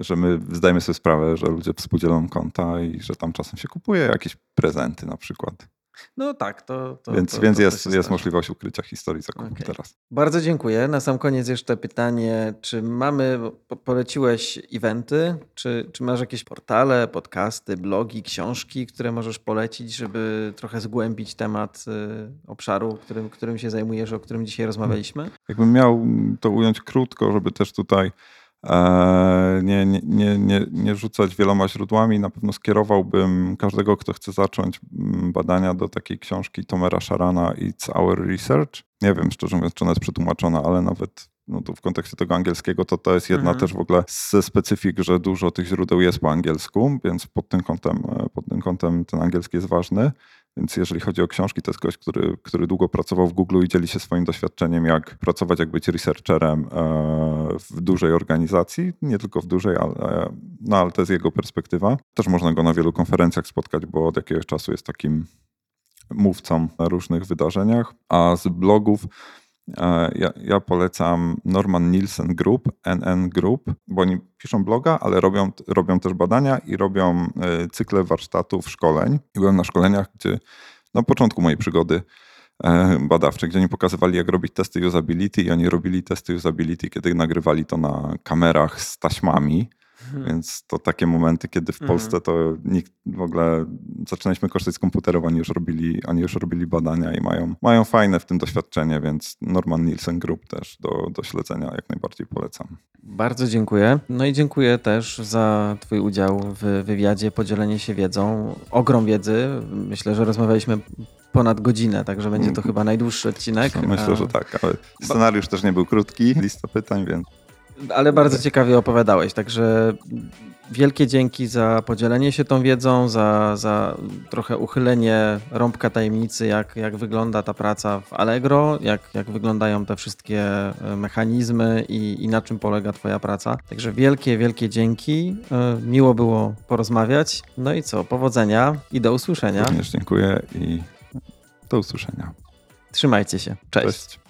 że my zdajemy sobie sprawę, że ludzie współdzielą konta i że tam czasem się kupuje jakieś prezenty na przykład. No tak, to. to więc to, więc to, jest, jest możliwość ukrycia historii zakupu Okej. teraz. Bardzo dziękuję. Na sam koniec jeszcze pytanie, czy mamy, po- poleciłeś eventy, czy, czy masz jakieś portale, podcasty, blogi, książki, które możesz polecić, żeby trochę zgłębić temat y, obszaru, którym, którym się zajmujesz, o którym dzisiaj rozmawialiśmy? Jakbym miał to ująć krótko, żeby też tutaj nie, nie, nie, nie, nie rzucać wieloma źródłami, na pewno skierowałbym każdego, kto chce zacząć mm, badania do takiej książki Tomera Sharana It's Our Research. Nie wiem, szczerze mówiąc, czy ona jest przetłumaczona, ale nawet no to w kontekście tego angielskiego, to to jest jedna Mhm. też w ogóle ze specyfik, że dużo tych źródeł jest po angielsku, więc pod tym kątem, e, pod tym kątem ten angielski jest ważny. Więc jeżeli chodzi o książki, to jest ktoś, który, który długo pracował w Google i dzieli się swoim doświadczeniem, jak pracować, jak być researcherem e, w dużej organizacji, nie tylko w dużej, ale, no, ale to jest jego perspektywa. Też można go na wielu konferencjach spotkać, bo od jakiegoś czasu jest takim mówcą na różnych wydarzeniach. A z blogów e, ja, ja polecam Norman Nielsen Group, NN Group, bo oni piszą bloga, ale robią, robią też badania i robią e, cykle warsztatów, szkoleń. I byłem na szkoleniach, gdzie na początku mojej przygody e, badawczej, gdzie oni pokazywali, jak robić testy usability i oni robili testy usability, kiedy nagrywali to na kamerach z taśmami. Więc to takie momenty, kiedy w Mhm. Polsce to nikt w ogóle zaczynaliśmy korzystać z komputerów, oni już robili, oni już robili badania i mają, mają fajne w tym doświadczenie, więc Norman Nielsen Group też do, do śledzenia jak najbardziej polecam. Bardzo dziękuję. No i dziękuję też za Twój udział w wywiadzie, podzielenie się wiedzą. Ogrom wiedzy. Myślę, że rozmawialiśmy ponad godzinę, także będzie to chyba najdłuższy odcinek. Myślę, A- że tak, ale scenariusz też nie był krótki, lista pytań, więc Ale bardzo ciekawie opowiadałeś, także wielkie dzięki za podzielenie się tą wiedzą, za, za trochę uchylenie rąbka tajemnicy, jak, jak wygląda ta praca w Allegro, jak, jak wyglądają te wszystkie e, mechanizmy i, i na czym polega Twoja praca. Także wielkie, wielkie dzięki. E, Miło było porozmawiać. No i co, powodzenia i do usłyszenia. również dziękuję i do usłyszenia. Trzymajcie się. Cześć. Cześć.